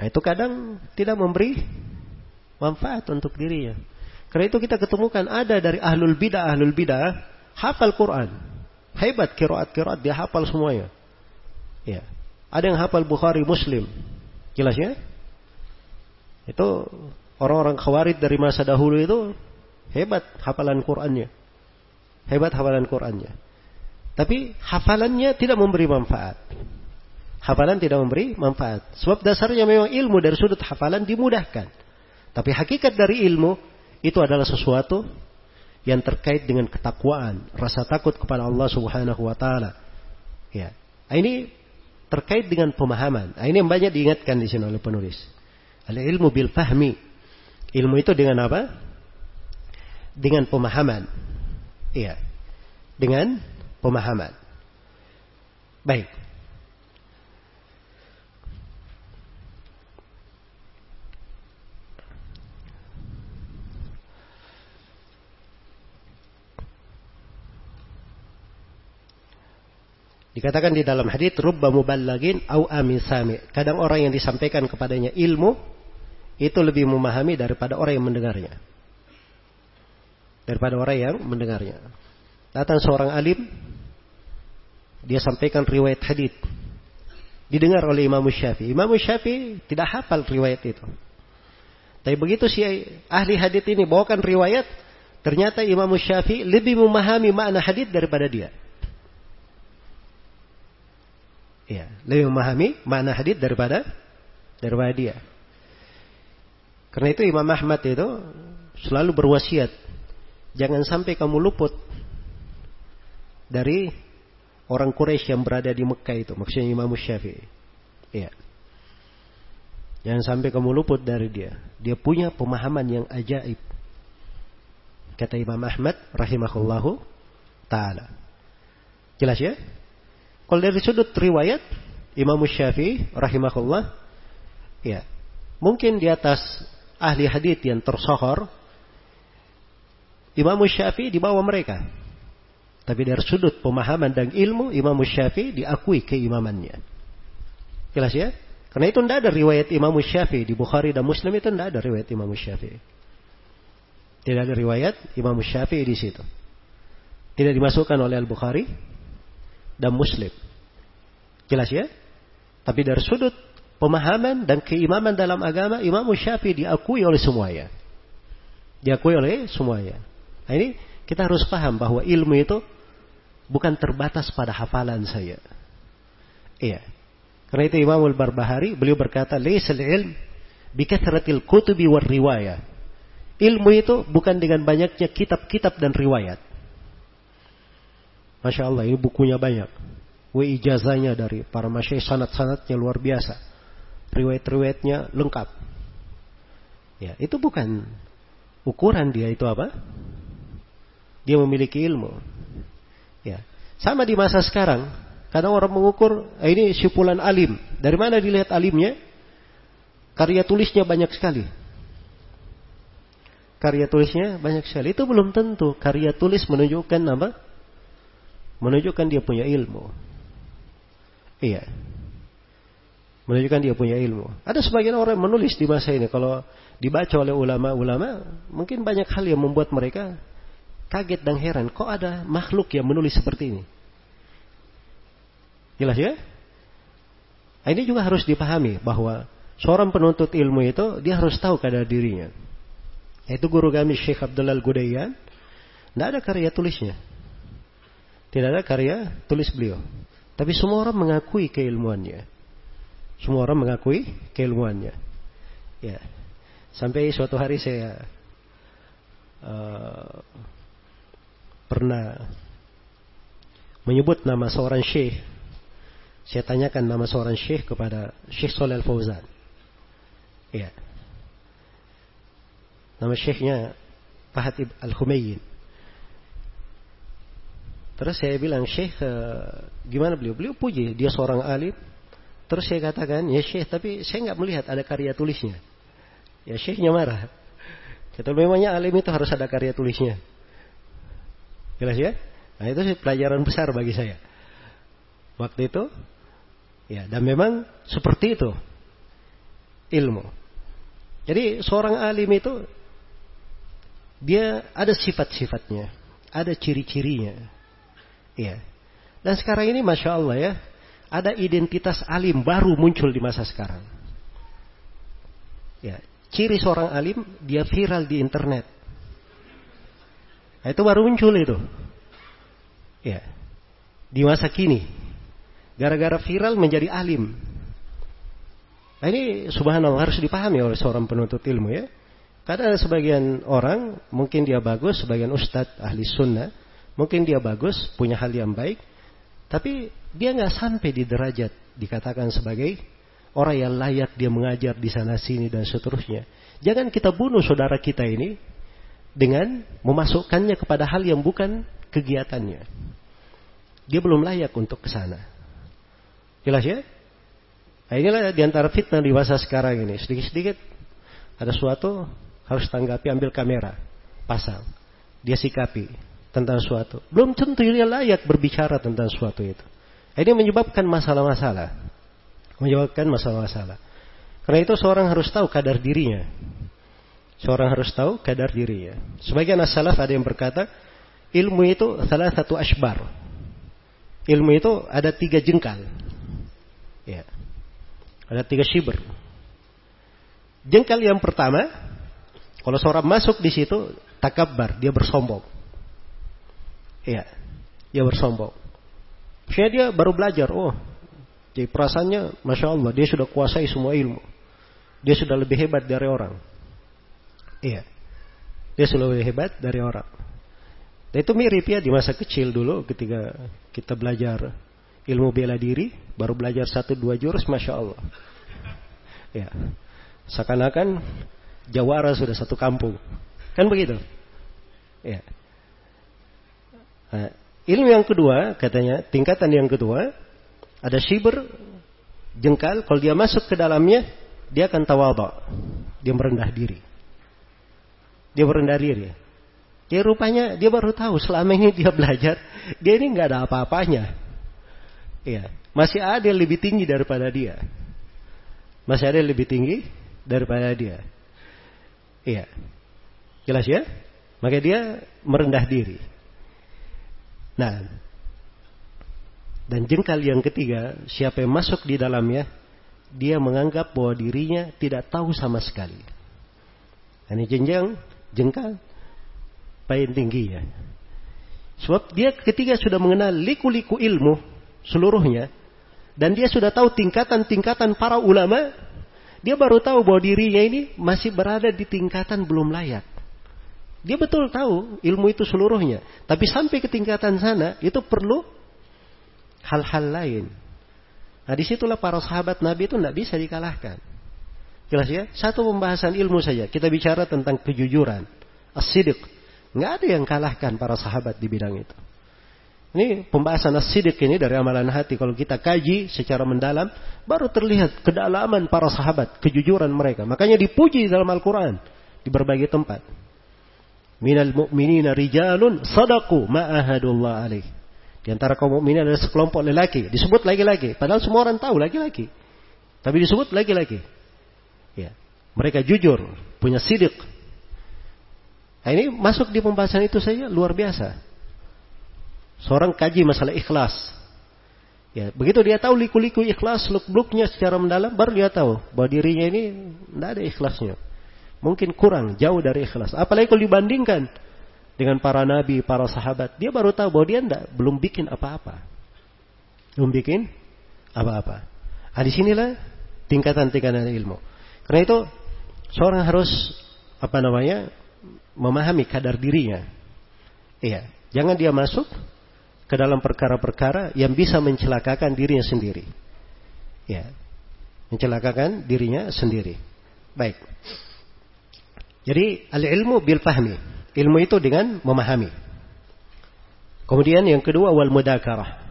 Nah itu kadang tidak memberi manfaat untuk dirinya. Karena itu kita ketemukan ada dari ahlul bidah ahlul bidah hafal Quran. Hebat kiraat kiraat dia hafal semuanya. Ya. Ada yang hafal Bukhari Muslim. Jelas ya? Itu orang-orang khawarid dari masa dahulu itu hebat hafalan Qurannya. Hebat hafalan Qurannya. Tapi hafalannya tidak memberi manfaat. Hafalan tidak memberi manfaat. Sebab dasarnya memang ilmu dari sudut hafalan dimudahkan. Tapi hakikat dari ilmu itu adalah sesuatu yang terkait dengan ketakwaan, rasa takut kepada Allah Subhanahu wa taala. Ya. Nah, ini terkait dengan pemahaman. Nah, ini yang banyak diingatkan di sini oleh penulis. Al ilmu bil fahmi. Ilmu itu dengan apa? Dengan pemahaman. Iya. Dengan pemahaman. Baik. Di Dikatakan di dalam hadis rubba muballagin au amin sami. Kadang orang yang disampaikan kepadanya ilmu itu lebih memahami daripada orang yang mendengarnya. Daripada orang yang mendengarnya. Datang seorang alim dia sampaikan riwayat hadis. Didengar oleh Imam Syafi'i. Imam Syafi'i tidak hafal riwayat itu. Tapi begitu si ahli hadis ini bawakan riwayat, ternyata Imam Syafi'i lebih memahami makna hadis daripada dia. Ya, lebih memahami makna hadis daripada daripada dia. Karena itu Imam Ahmad itu selalu berwasiat, jangan sampai kamu luput dari orang Quraisy yang berada di Mekah itu, maksudnya Imam Syafi'i. Ya. Jangan sampai kamu luput dari dia. Dia punya pemahaman yang ajaib. Kata Imam Ahmad rahimahullahu taala. Jelas ya? Kalau dari sudut riwayat Imam Syafi'i rahimahullah ya, mungkin di atas ahli hadith yang tersohor Imam Syafi'i di bawah mereka. Tapi dari sudut pemahaman dan ilmu Imam Syafi'i diakui keimamannya. Jelas ya? Karena itu tidak ada riwayat Imam Syafi'i di Bukhari dan Muslim itu tidak ada riwayat Imam Syafi'i. Tidak ada riwayat Imam Syafi'i di situ. Tidak dimasukkan oleh Al-Bukhari, dan Muslim. Jelas ya? Tapi dari sudut pemahaman dan keimaman dalam agama, Imam Syafi'i diakui oleh semuanya. Diakui oleh semuanya. Nah ini kita harus paham bahwa ilmu itu bukan terbatas pada hafalan saya. Iya. Karena itu Imam Al-Barbahari beliau berkata, "Laisal ilm bikathratil kutubi war riwayah." Ilmu itu bukan dengan banyaknya kitab-kitab dan riwayat. Masya Allah, ini bukunya banyak. W ijazahnya dari para masyaih sanat-sanatnya luar biasa. Riwayat-riwayatnya lengkap. Ya, itu bukan ukuran dia itu apa? Dia memiliki ilmu. Ya. Sama di masa sekarang, kadang orang mengukur eh, ini sipulan alim. Dari mana dilihat alimnya? Karya tulisnya banyak sekali. Karya tulisnya banyak sekali. Itu belum tentu karya tulis menunjukkan apa? menunjukkan dia punya ilmu. Iya. Menunjukkan dia punya ilmu. Ada sebagian orang yang menulis di masa ini. Kalau dibaca oleh ulama-ulama, mungkin banyak hal yang membuat mereka kaget dan heran. Kok ada makhluk yang menulis seperti ini? Jelas ya? Nah, ini juga harus dipahami bahwa seorang penuntut ilmu itu dia harus tahu kadar dirinya. Itu guru kami Syekh Abdullah Al-Gudayyan. Tidak ada karya tulisnya. Tidak ada karya tulis beliau. Tapi semua orang mengakui keilmuannya. Semua orang mengakui keilmuannya. Ya. Sampai suatu hari saya uh, pernah menyebut nama seorang syekh. Saya tanyakan nama seorang syekh kepada Syekh Soleh Fauzan. Ya. Nama syekhnya Fahatib Al-Humayyin. Terus saya bilang, Syekh, uh, gimana beliau? Beliau puji, dia seorang alim. Terus saya katakan, ya Syekh, tapi saya nggak melihat ada karya tulisnya. Ya Syekhnya marah. Kata memangnya alim itu harus ada karya tulisnya. Jelas ya? Nah itu sih pelajaran besar bagi saya. Waktu itu, ya dan memang seperti itu ilmu. Jadi seorang alim itu dia ada sifat-sifatnya, ada ciri-cirinya. Iya. Dan sekarang ini Masya Allah ya, ada identitas alim baru muncul di masa sekarang. Ya, ciri seorang alim dia viral di internet. Nah, itu baru muncul itu. Ya. Di masa kini. Gara-gara viral menjadi alim. Nah, ini subhanallah harus dipahami oleh seorang penuntut ilmu ya. Karena ada sebagian orang, mungkin dia bagus, sebagian ustadz ahli sunnah, Mungkin dia bagus, punya hal yang baik, tapi dia nggak sampai di derajat dikatakan sebagai orang yang layak dia mengajar di sana sini dan seterusnya. Jangan kita bunuh saudara kita ini dengan memasukkannya kepada hal yang bukan kegiatannya. Dia belum layak untuk ke sana. Jelas ya? Nah, inilah di antara fitnah di masa sekarang ini. Sedikit-sedikit ada suatu harus tanggapi ambil kamera, pasang. Dia sikapi tentang suatu. Belum tentu dia layak berbicara tentang suatu itu. Ini menyebabkan masalah-masalah. Menyebabkan masalah-masalah. Karena itu seorang harus tahu kadar dirinya. Seorang harus tahu kadar dirinya. Sebagian as-salaf ada yang berkata, ilmu itu salah satu ashbar. Ilmu itu ada tiga jengkal. Ya. Ada tiga shiber. Jengkal yang pertama, kalau seorang masuk di situ, takabbar, dia bersombong. Iya, dia bersombong. Maksudnya dia baru belajar, oh, jadi perasaannya, masya Allah, dia sudah kuasai semua ilmu. Dia sudah lebih hebat dari orang. Iya, dia sudah lebih hebat dari orang. Dan itu mirip ya di masa kecil dulu ketika kita belajar ilmu bela diri, baru belajar satu dua jurus, masya Allah. Ya, seakan-akan jawara sudah satu kampung, kan begitu? Ya. Nah, ilmu yang kedua katanya tingkatan yang kedua ada shiber jengkal kalau dia masuk ke dalamnya dia akan tawaba dia merendah diri dia merendah diri ya rupanya dia baru tahu selama ini dia belajar dia ini nggak ada apa-apanya. Ya masih ada yang lebih tinggi daripada dia. Masih ada yang lebih tinggi daripada dia. Iya. Jelas ya? Maka dia merendah diri. Nah, dan jengkal yang ketiga, siapa yang masuk di dalamnya, dia menganggap bahwa dirinya tidak tahu sama sekali. Ini jenjang, jengkal, paling tinggi ya. Sebab dia ketiga sudah mengenal liku-liku ilmu seluruhnya, dan dia sudah tahu tingkatan-tingkatan para ulama, dia baru tahu bahwa dirinya ini masih berada di tingkatan belum layak. Dia betul tahu ilmu itu seluruhnya. Tapi sampai ke tingkatan sana itu perlu hal-hal lain. Nah di situlah para sahabat Nabi itu tidak bisa dikalahkan. Jelas ya? Satu pembahasan ilmu saja. Kita bicara tentang kejujuran. As-sidiq. Nggak ada yang kalahkan para sahabat di bidang itu. Ini pembahasan as-sidiq ini dari amalan hati. Kalau kita kaji secara mendalam, baru terlihat kedalaman para sahabat, kejujuran mereka. Makanya dipuji dalam Al-Quran. Di berbagai tempat minal mu'minina rijalun sadaku ma'ahadullah alaih. Di antara kaum mukminin ada sekelompok lelaki, disebut laki-laki, padahal semua orang tahu laki-laki. Tapi disebut laki-laki. Mereka jujur, punya sidik. Nah, ini masuk di pembahasan itu saja luar biasa. Seorang kaji masalah ikhlas. Ya, begitu dia tahu liku-liku ikhlas, luk-luknya secara mendalam, baru dia tahu bahwa dirinya ini tidak ada ikhlasnya mungkin kurang, jauh dari ikhlas. Apalagi kalau dibandingkan dengan para nabi, para sahabat, dia baru tahu bahwa dia enggak, belum bikin apa-apa. Belum bikin apa-apa. Nah, di sinilah tingkatan-tingkatan ilmu. Karena itu seorang harus apa namanya memahami kadar dirinya. Iya, jangan dia masuk ke dalam perkara-perkara yang bisa mencelakakan dirinya sendiri. Ya, mencelakakan dirinya sendiri. Baik. Jadi al-ilmu bil fahmi. Ilmu itu dengan memahami. Kemudian yang kedua wal mudakarah.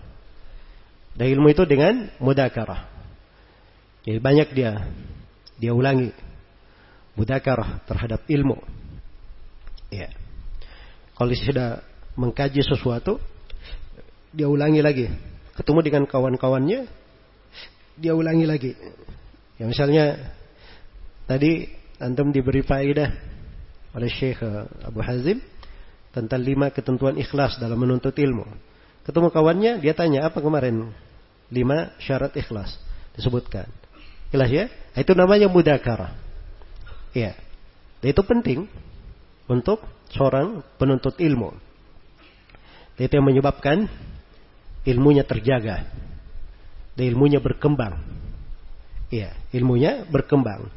Dan ilmu itu dengan mudakarah. Jadi banyak dia dia ulangi mudakarah terhadap ilmu. Ya. Kalau sudah mengkaji sesuatu, dia ulangi lagi. Ketemu dengan kawan-kawannya, dia ulangi lagi. Ya misalnya tadi antum diberi faedah oleh Syekh eh, Abu Hazim tentang lima ketentuan ikhlas dalam menuntut ilmu. Ketemu kawannya, dia tanya apa kemarin lima syarat ikhlas disebutkan. Ikhlas ya? Itu namanya mudakara. Iya. Dan itu penting untuk seorang penuntut ilmu. Itu yang menyebabkan ilmunya terjaga. Dan ilmunya berkembang. Iya, ilmunya berkembang.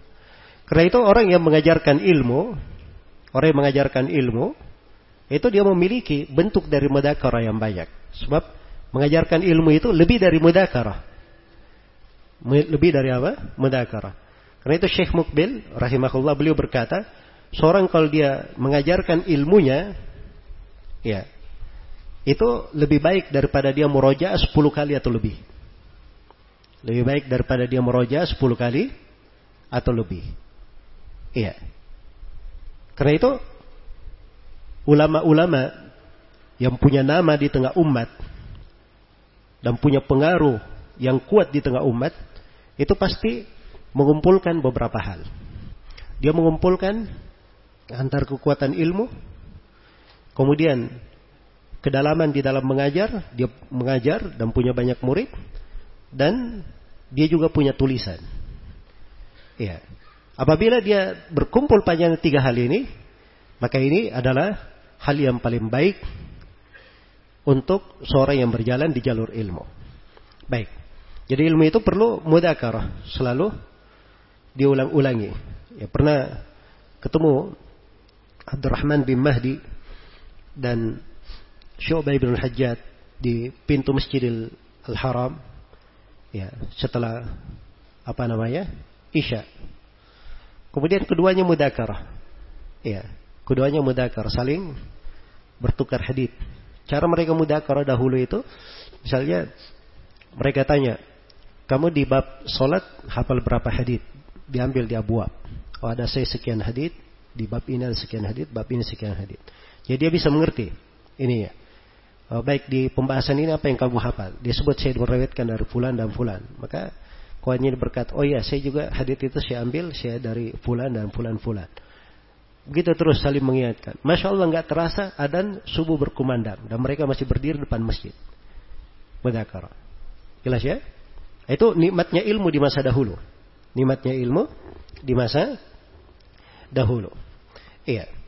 Karena itu orang yang mengajarkan ilmu, orang yang mengajarkan ilmu, itu dia memiliki bentuk dari mudakara yang banyak. Sebab mengajarkan ilmu itu lebih dari mudakara. Lebih dari apa? Mudakara. Karena itu Syekh Mukbil rahimahullah beliau berkata, seorang kalau dia mengajarkan ilmunya, ya, itu lebih baik daripada dia muroja 10 kali atau lebih. Lebih baik daripada dia muroja 10 kali atau lebih. Iya. Karena itu ulama-ulama yang punya nama di tengah umat dan punya pengaruh yang kuat di tengah umat, itu pasti mengumpulkan beberapa hal. Dia mengumpulkan antar kekuatan ilmu, kemudian kedalaman di dalam mengajar, dia mengajar dan punya banyak murid, dan dia juga punya tulisan. Ya. Apabila dia berkumpul pada tiga hal ini, maka ini adalah hal yang paling baik untuk seorang yang berjalan di jalur ilmu. Baik. Jadi ilmu itu perlu mudakarah, selalu diulang-ulangi. Ya, pernah ketemu Abdurrahman bin Mahdi dan Syu'bah bin Al-Hajjat di pintu Masjidil Al-Haram ya setelah apa namanya isya. Kemudian keduanya mudakar ya keduanya mudakar saling bertukar hadith. Cara mereka mudakar dahulu itu misalnya mereka tanya kamu di bab solat hafal berapa hadith diambil di abwab oh ada saya sekian hadith di bab ini ada sekian hadith bab ini sekian hadith jadi dia bisa mengerti ini ya oh, baik di pembahasan ini apa yang kamu hafal. Dia sebut saya meriwayatkan dari fulan dan fulan. Maka kawannya berkata, oh ya saya juga hadis itu saya ambil saya dari fulan dan fulan fulan. Begitu terus saling mengingatkan. Masya Allah nggak terasa adan subuh berkumandang dan mereka masih berdiri depan masjid. Mudakar. Jelas ya? Itu nikmatnya ilmu di masa dahulu. Nikmatnya ilmu di masa dahulu. Iya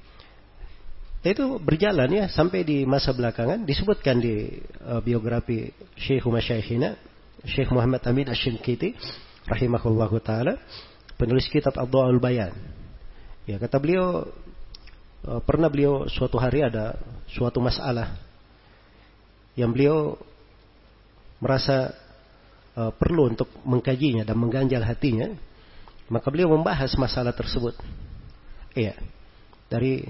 itu berjalan ya sampai di masa belakangan disebutkan di uh, biografi Syekh Masyayikhina Syekh Muhammad Amin Asy-Syinkiti rahimahullahu taala penulis kitab Ad-Dhaul Bayan. Ya kata beliau uh, pernah beliau suatu hari ada suatu masalah yang beliau merasa uh, perlu untuk mengkajinya dan mengganjal hatinya, maka beliau membahas masalah tersebut. Iya. Dari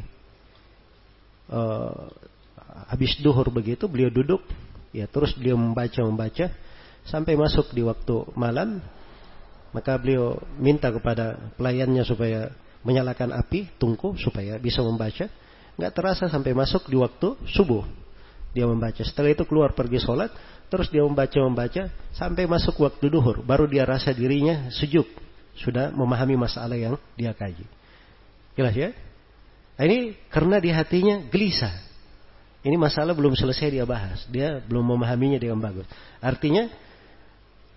uh, habis duhur begitu beliau duduk. Ya terus beliau membaca membaca sampai masuk di waktu malam. Maka beliau minta kepada pelayannya supaya menyalakan api tungku supaya bisa membaca. Nggak terasa sampai masuk di waktu subuh. Dia membaca. Setelah itu keluar pergi sholat terus dia membaca membaca sampai masuk waktu duhur baru dia rasa dirinya sejuk sudah memahami masalah yang dia kaji jelas ya Nah, ini karena di hatinya gelisah. Ini masalah belum selesai dia bahas. Dia belum memahaminya dengan bagus. Artinya,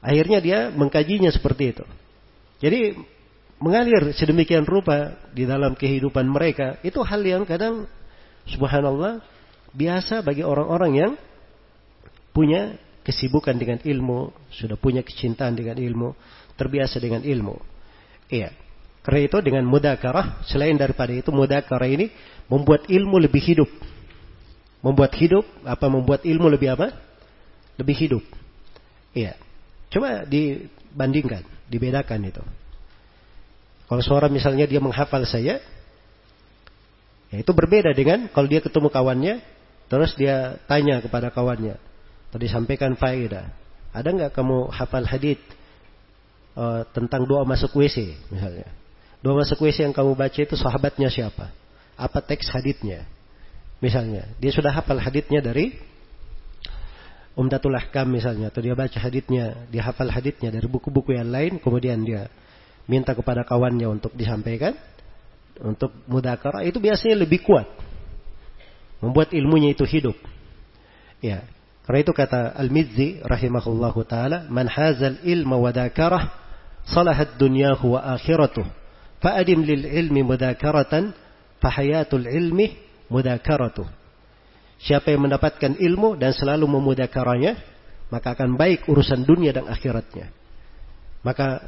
akhirnya dia mengkajinya seperti itu. Jadi, mengalir sedemikian rupa di dalam kehidupan mereka, itu hal yang kadang, subhanallah, biasa bagi orang-orang yang punya kesibukan dengan ilmu, sudah punya kecintaan dengan ilmu, terbiasa dengan ilmu. Iya. Karena itu dengan mudakarah, selain daripada itu mudakarah ini membuat ilmu lebih hidup. Membuat hidup, apa membuat ilmu lebih apa? Lebih hidup. Iya. Coba dibandingkan, dibedakan itu. Kalau seorang misalnya dia menghafal saya, ya itu berbeda dengan kalau dia ketemu kawannya, terus dia tanya kepada kawannya, tadi sampaikan faedah. Ada nggak kamu hafal hadith uh, tentang doa masuk WC misalnya? Dua masuk WC yang kamu baca itu sahabatnya siapa? Apa teks haditnya? Misalnya, dia sudah hafal haditnya dari Umdatul Ahkam misalnya, atau dia baca haditnya, dia hafal haditnya dari buku-buku yang lain, kemudian dia minta kepada kawannya untuk disampaikan, untuk mudakara, itu biasanya lebih kuat. Membuat ilmunya itu hidup. Ya, karena itu kata Al-Mizzi rahimahullahu taala, "Man hazal ilma wa dakarah salahat dunyahu wa akhiratuh." Fa'adim lil ilmi mudakaratan fahayatul ilmi mudakaratuh. Siapa yang mendapatkan ilmu dan selalu memudakaranya, maka akan baik urusan dunia dan akhiratnya. Maka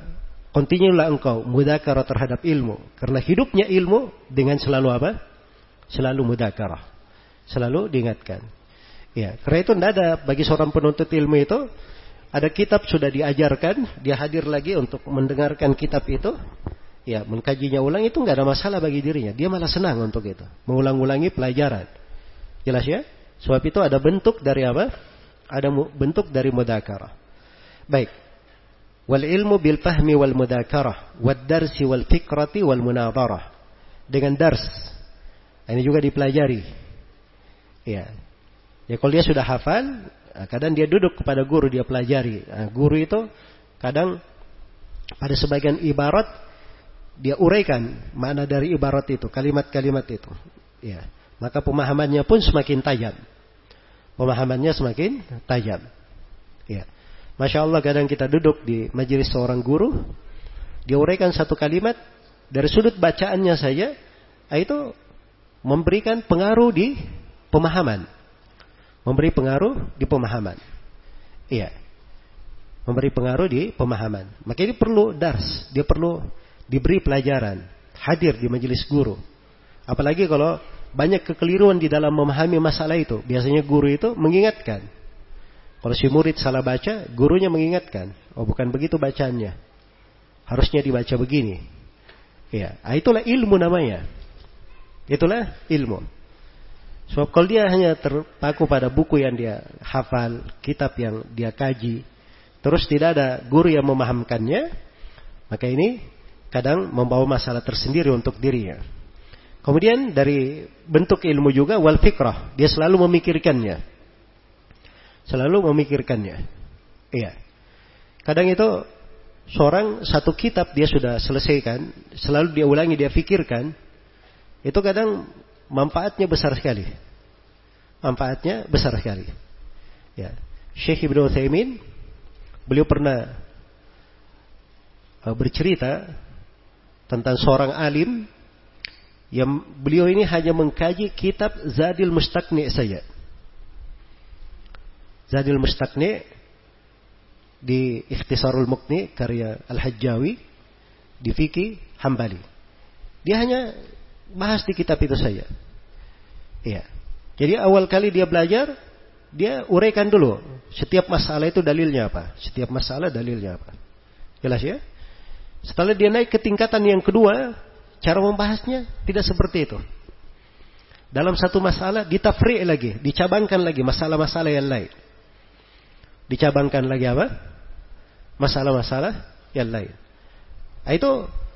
kontinulah engkau mudakara terhadap ilmu. Karena hidupnya ilmu dengan selalu apa? Selalu mudakarah. Selalu diingatkan. Ya, karena itu tidak ada bagi seorang penuntut ilmu itu ada kitab sudah diajarkan, dia hadir lagi untuk mendengarkan kitab itu, ya mengkajinya ulang itu nggak ada masalah bagi dirinya. Dia malah senang untuk itu. Mengulang-ulangi pelajaran. Jelas ya? Sebab itu ada bentuk dari apa? Ada bentuk dari mudakara. Baik. Wal ilmu bil fahmi wal mudakara. Wad darsi wal fikrati wal munadharah. Dengan dars. Ini juga dipelajari. Ya. Ya kalau dia sudah hafal, Nah, kadang dia duduk kepada guru dia pelajari. Nah, guru itu kadang pada sebagian ibarat dia uraikan mana dari ibarat itu, kalimat-kalimat itu. Ya. Maka pemahamannya pun semakin tajam. Pemahamannya semakin tajam. Ya. Masya Allah kadang kita duduk di majelis seorang guru, dia uraikan satu kalimat, dari sudut bacaannya saja, itu memberikan pengaruh di pemahaman. Memberi pengaruh di pemahaman. Iya. Memberi pengaruh di pemahaman. Maka ini perlu dars. Dia perlu diberi pelajaran. Hadir di majelis guru. Apalagi kalau banyak kekeliruan di dalam memahami masalah itu. Biasanya guru itu mengingatkan. Kalau si murid salah baca, gurunya mengingatkan. Oh bukan begitu bacaannya. Harusnya dibaca begini. Ya, itulah ilmu namanya. Itulah ilmu. Sebab kalau dia hanya terpaku pada buku yang dia hafal, kitab yang dia kaji, terus tidak ada guru yang memahamkannya, maka ini kadang membawa masalah tersendiri untuk dirinya. Kemudian dari bentuk ilmu juga wal fikrah, dia selalu memikirkannya. Selalu memikirkannya. Iya. Kadang itu seorang satu kitab dia sudah selesaikan, selalu dia ulangi, dia pikirkan, itu kadang manfaatnya besar sekali. Manfaatnya besar sekali. Ya. Syekh Ibnu Utsaimin beliau pernah uh, bercerita tentang seorang alim yang beliau ini hanya mengkaji kitab Zadil Mustaqni saja. Zadil Mustaqni di Ikhtisarul Muqni karya Al-Hajjawi di Fikih Hambali. Dia hanya bahas di kitab itu saja. Iya. Jadi awal kali dia belajar, dia uraikan dulu setiap masalah itu dalilnya apa, setiap masalah dalilnya apa. Jelas ya? Setelah dia naik ke tingkatan yang kedua, cara membahasnya tidak seperti itu. Dalam satu masalah ditafri lagi, dicabangkan lagi masalah-masalah yang lain. Dicabangkan lagi apa? Masalah-masalah yang lain. Nah, itu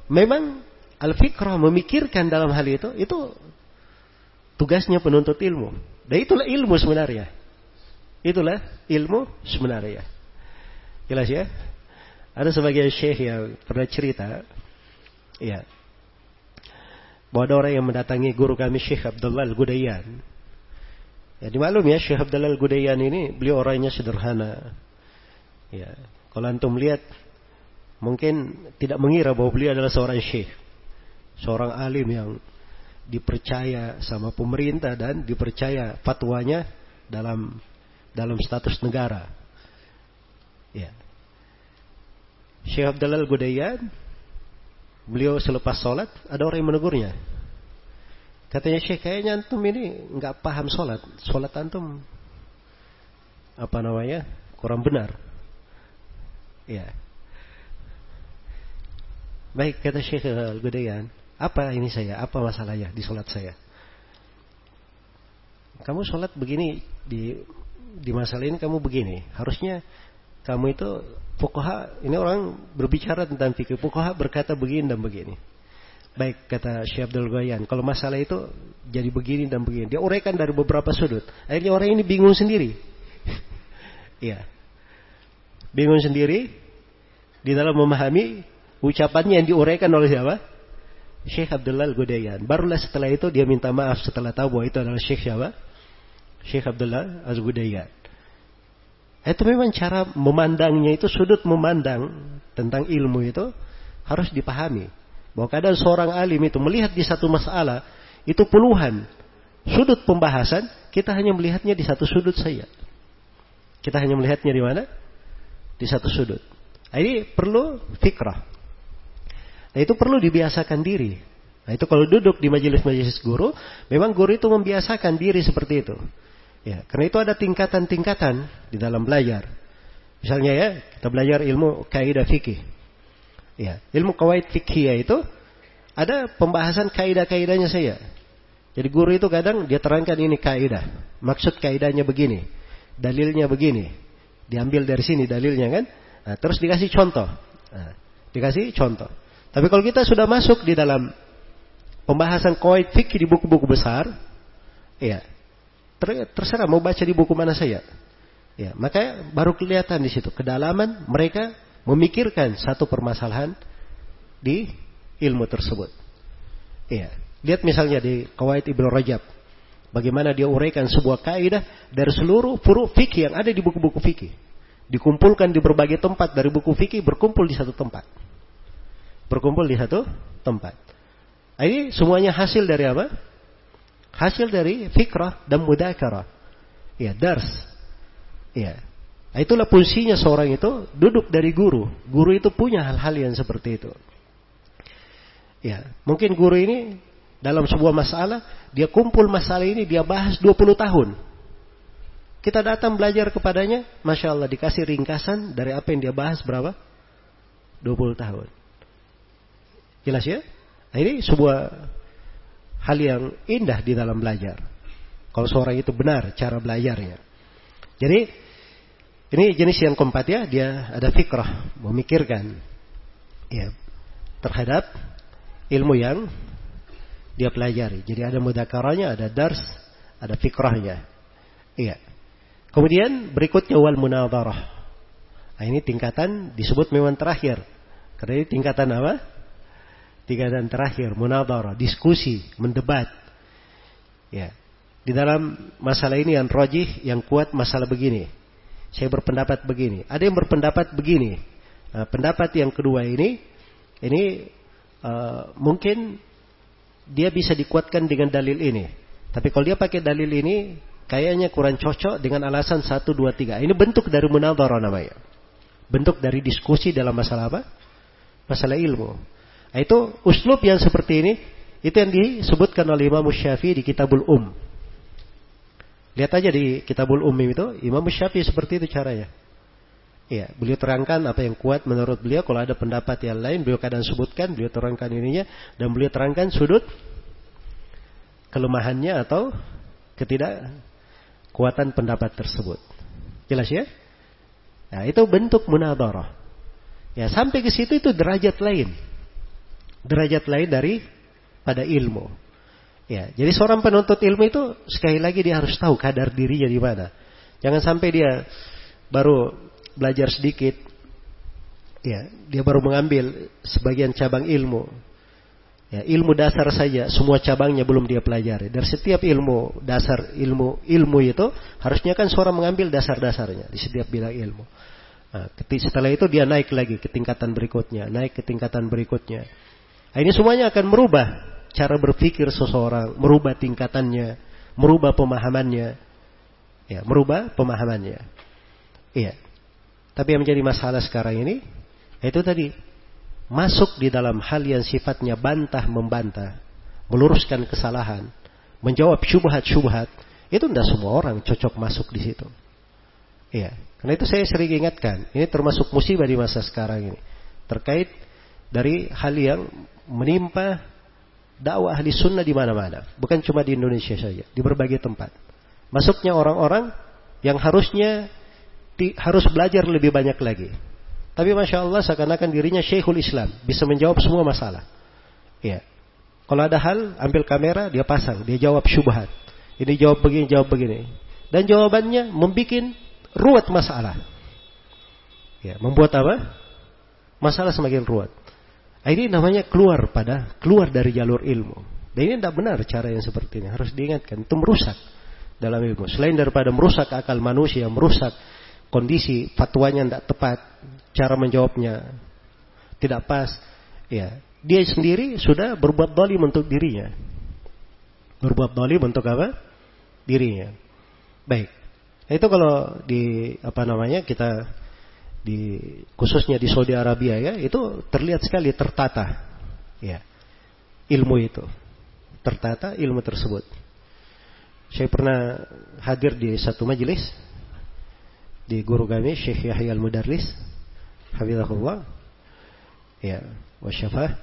memang al-fikrah memikirkan dalam hal itu itu tugasnya penuntut ilmu. Dan itulah ilmu sebenarnya. Itulah ilmu sebenarnya. Jelas ya? Ada sebagian syekh yang pernah cerita, ya, bahwa ada orang yang mendatangi guru kami Syekh Abdullah Al-Gudayan. Ya, dimaklum ya Syekh Abdullah Al-Gudayan ini beliau orangnya sederhana. Ya, kalau antum lihat mungkin tidak mengira bahwa beliau adalah seorang syekh seorang alim yang dipercaya sama pemerintah dan dipercaya fatwanya dalam dalam status negara. Ya. Syekh Abdullah Gudayan, beliau selepas sholat, ada orang yang menegurnya. Katanya Syekh, kayaknya antum ini nggak paham sholat. Sholat antum apa namanya kurang benar. Ya. Baik kata Syekh Al-Gudayan, apa ini saya? Apa masalahnya di sholat saya? Kamu sholat begini di di masalah ini kamu begini. Harusnya kamu itu fukaha ini orang berbicara tentang fikih fukaha berkata begini dan begini. Baik kata Syekh Abdul Ghayan, kalau masalah itu jadi begini dan begini. Dia uraikan dari beberapa sudut. Akhirnya orang ini bingung sendiri. Iya. bingung sendiri di dalam memahami ucapannya yang diuraikan oleh siapa? Syekh Abdullah Al-Gudayan. Barulah setelah itu dia minta maaf setelah tahu bahwa itu adalah Syekh siapa? Syekh Abdullah Al-Gudayan. Itu memang cara memandangnya itu sudut memandang tentang ilmu itu harus dipahami. Bahwa kadang seorang alim itu melihat di satu masalah itu puluhan sudut pembahasan, kita hanya melihatnya di satu sudut saja. Kita hanya melihatnya di mana? Di satu sudut. Nah, ini perlu fikrah. Nah itu perlu dibiasakan diri. Nah itu kalau duduk di majelis-majelis guru, memang guru itu membiasakan diri seperti itu. Ya, karena itu ada tingkatan-tingkatan di dalam belajar. Misalnya ya, kita belajar ilmu kaidah fikih. Ya, ilmu kawaid fikih itu ada pembahasan kaidah-kaidahnya saya. Jadi guru itu kadang dia terangkan ini kaidah. Maksud kaidahnya begini. Dalilnya begini. Diambil dari sini dalilnya kan. Nah, terus dikasih contoh. Nah, dikasih contoh. Tapi kalau kita sudah masuk di dalam pembahasan koid fikih di buku-buku besar, ya ter terserah mau baca di buku mana saya. Ya, maka baru kelihatan di situ kedalaman mereka memikirkan satu permasalahan di ilmu tersebut. Iya. Lihat misalnya di Qawaid Ibnu Rajab. Bagaimana dia uraikan sebuah kaidah dari seluruh furu fikih yang ada di buku-buku fikih. Dikumpulkan di berbagai tempat dari buku fikih berkumpul di satu tempat. Berkumpul di satu tempat. Nah, ini semuanya hasil dari apa? Hasil dari fikrah dan mudakarah. Ya, dars. Ya. Nah, itulah fungsinya seorang itu duduk dari guru. Guru itu punya hal-hal yang seperti itu. Ya, mungkin guru ini dalam sebuah masalah, dia kumpul masalah ini, dia bahas 20 tahun. Kita datang belajar kepadanya, Masya Allah dikasih ringkasan dari apa yang dia bahas berapa? 20 tahun. Jelas ya? Nah, ini sebuah hal yang indah di dalam belajar. Kalau seorang itu benar cara belajarnya. Jadi, ini jenis yang keempat ya, dia ada fikrah, memikirkan. Ya, terhadap ilmu yang dia pelajari. Jadi ada mudakaranya, ada dars, ada fikrahnya. Iya. Kemudian berikutnya wal munadharah. Nah, ini tingkatan disebut memang terakhir. Karena ini tingkatan apa? Tingkatan terakhir, munadharah, diskusi, mendebat. Ya. Di dalam masalah ini yang rojih, yang kuat masalah begini. Saya berpendapat begini. Ada yang berpendapat begini. Nah, pendapat yang kedua ini, ini uh, mungkin dia bisa dikuatkan dengan dalil ini. Tapi kalau dia pakai dalil ini, kayaknya kurang cocok dengan alasan satu dua tiga. Ini bentuk dari munadharah namanya. Bentuk dari diskusi dalam masalah apa? Masalah ilmu. Nah, itu uslub yang seperti ini, itu yang disebutkan oleh Imam Syafi'i di Kitabul Um. Lihat aja di Kitabul Um itu, Imam Syafi'i seperti itu caranya. Iya, beliau terangkan apa yang kuat menurut beliau. Kalau ada pendapat yang lain, beliau kadang sebutkan, beliau terangkan ininya, dan beliau terangkan sudut kelemahannya atau ketidak kuatan pendapat tersebut. Jelas ya? Nah, itu bentuk munadharah. Ya, sampai ke situ itu derajat lain. Derajat lain dari pada ilmu. Ya, jadi seorang penuntut ilmu itu sekali lagi dia harus tahu kadar dirinya di mana. Jangan sampai dia baru belajar sedikit, ya dia baru mengambil sebagian cabang ilmu. Ya, ilmu dasar saja, semua cabangnya belum dia pelajari. Dari setiap ilmu dasar ilmu ilmu itu harusnya kan seorang mengambil dasar-dasarnya di setiap bidang ilmu. Nah, setelah itu dia naik lagi ke tingkatan berikutnya, naik ke tingkatan berikutnya. Nah, ini semuanya akan merubah cara berpikir seseorang, merubah tingkatannya, merubah pemahamannya, ya, merubah pemahamannya. Iya. Tapi yang menjadi masalah sekarang ini, itu tadi masuk di dalam hal yang sifatnya bantah membantah, meluruskan kesalahan, menjawab syubhat-syubhat, itu tidak semua orang cocok masuk di situ. Iya, karena itu saya sering ingatkan, ini termasuk musibah di masa sekarang ini, terkait dari hal yang menimpa dakwah ahli sunnah di mana-mana, bukan cuma di Indonesia saja, di berbagai tempat. Masuknya orang-orang yang harusnya harus belajar lebih banyak lagi. Tapi masya Allah seakan-akan dirinya Syekhul Islam bisa menjawab semua masalah. Ya. Kalau ada hal ambil kamera dia pasang dia jawab syubhat. Ini jawab begini jawab begini. Dan jawabannya membuat ruwet masalah. Ya, membuat apa? Masalah semakin ruwet. Nah, ini namanya keluar pada keluar dari jalur ilmu. Dan ini tidak benar cara yang seperti ini. Harus diingatkan itu merusak dalam ilmu. Selain daripada merusak akal manusia, merusak kondisi fatwanya tidak tepat, cara menjawabnya tidak pas, ya dia sendiri sudah berbuat dolim untuk dirinya. Berbuat dolim untuk apa? Dirinya. Baik. Nah, itu kalau di apa namanya kita di khususnya di Saudi Arabia ya itu terlihat sekali tertata. Ya ilmu itu. Tertata ilmu tersebut. Saya pernah hadir di satu majelis di guru kami Syekh Yahya Al-Mudarris hafizahullah. Ya wasyafah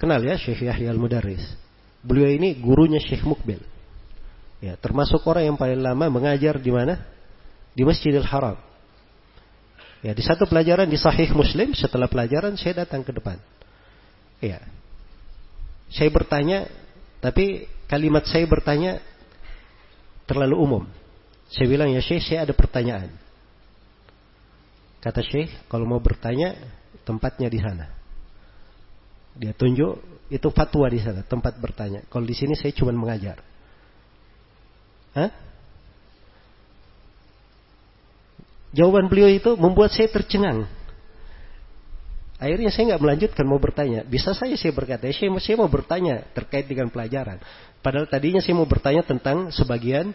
kenal ya Syekh Yahya Al-Mudarris? Beliau ini gurunya Syekh Mukbil. Ya termasuk orang yang paling lama mengajar di mana? Di Masjidil Haram ya di satu pelajaran di Sahih Muslim setelah pelajaran saya datang ke depan ya saya bertanya tapi kalimat saya bertanya terlalu umum Saya bilang, ya Syekh, saya ada pertanyaan. Kata Syekh, kalau mau bertanya, tempatnya di sana. Dia tunjuk, itu fatwa di sana, tempat bertanya. Kalau di sini saya cuma mengajar. Hah? Jawaban beliau itu membuat saya tercengang. Akhirnya saya nggak melanjutkan mau bertanya. Bisa saja saya berkata, saya, saya mau bertanya terkait dengan pelajaran. Padahal tadinya saya mau bertanya tentang sebagian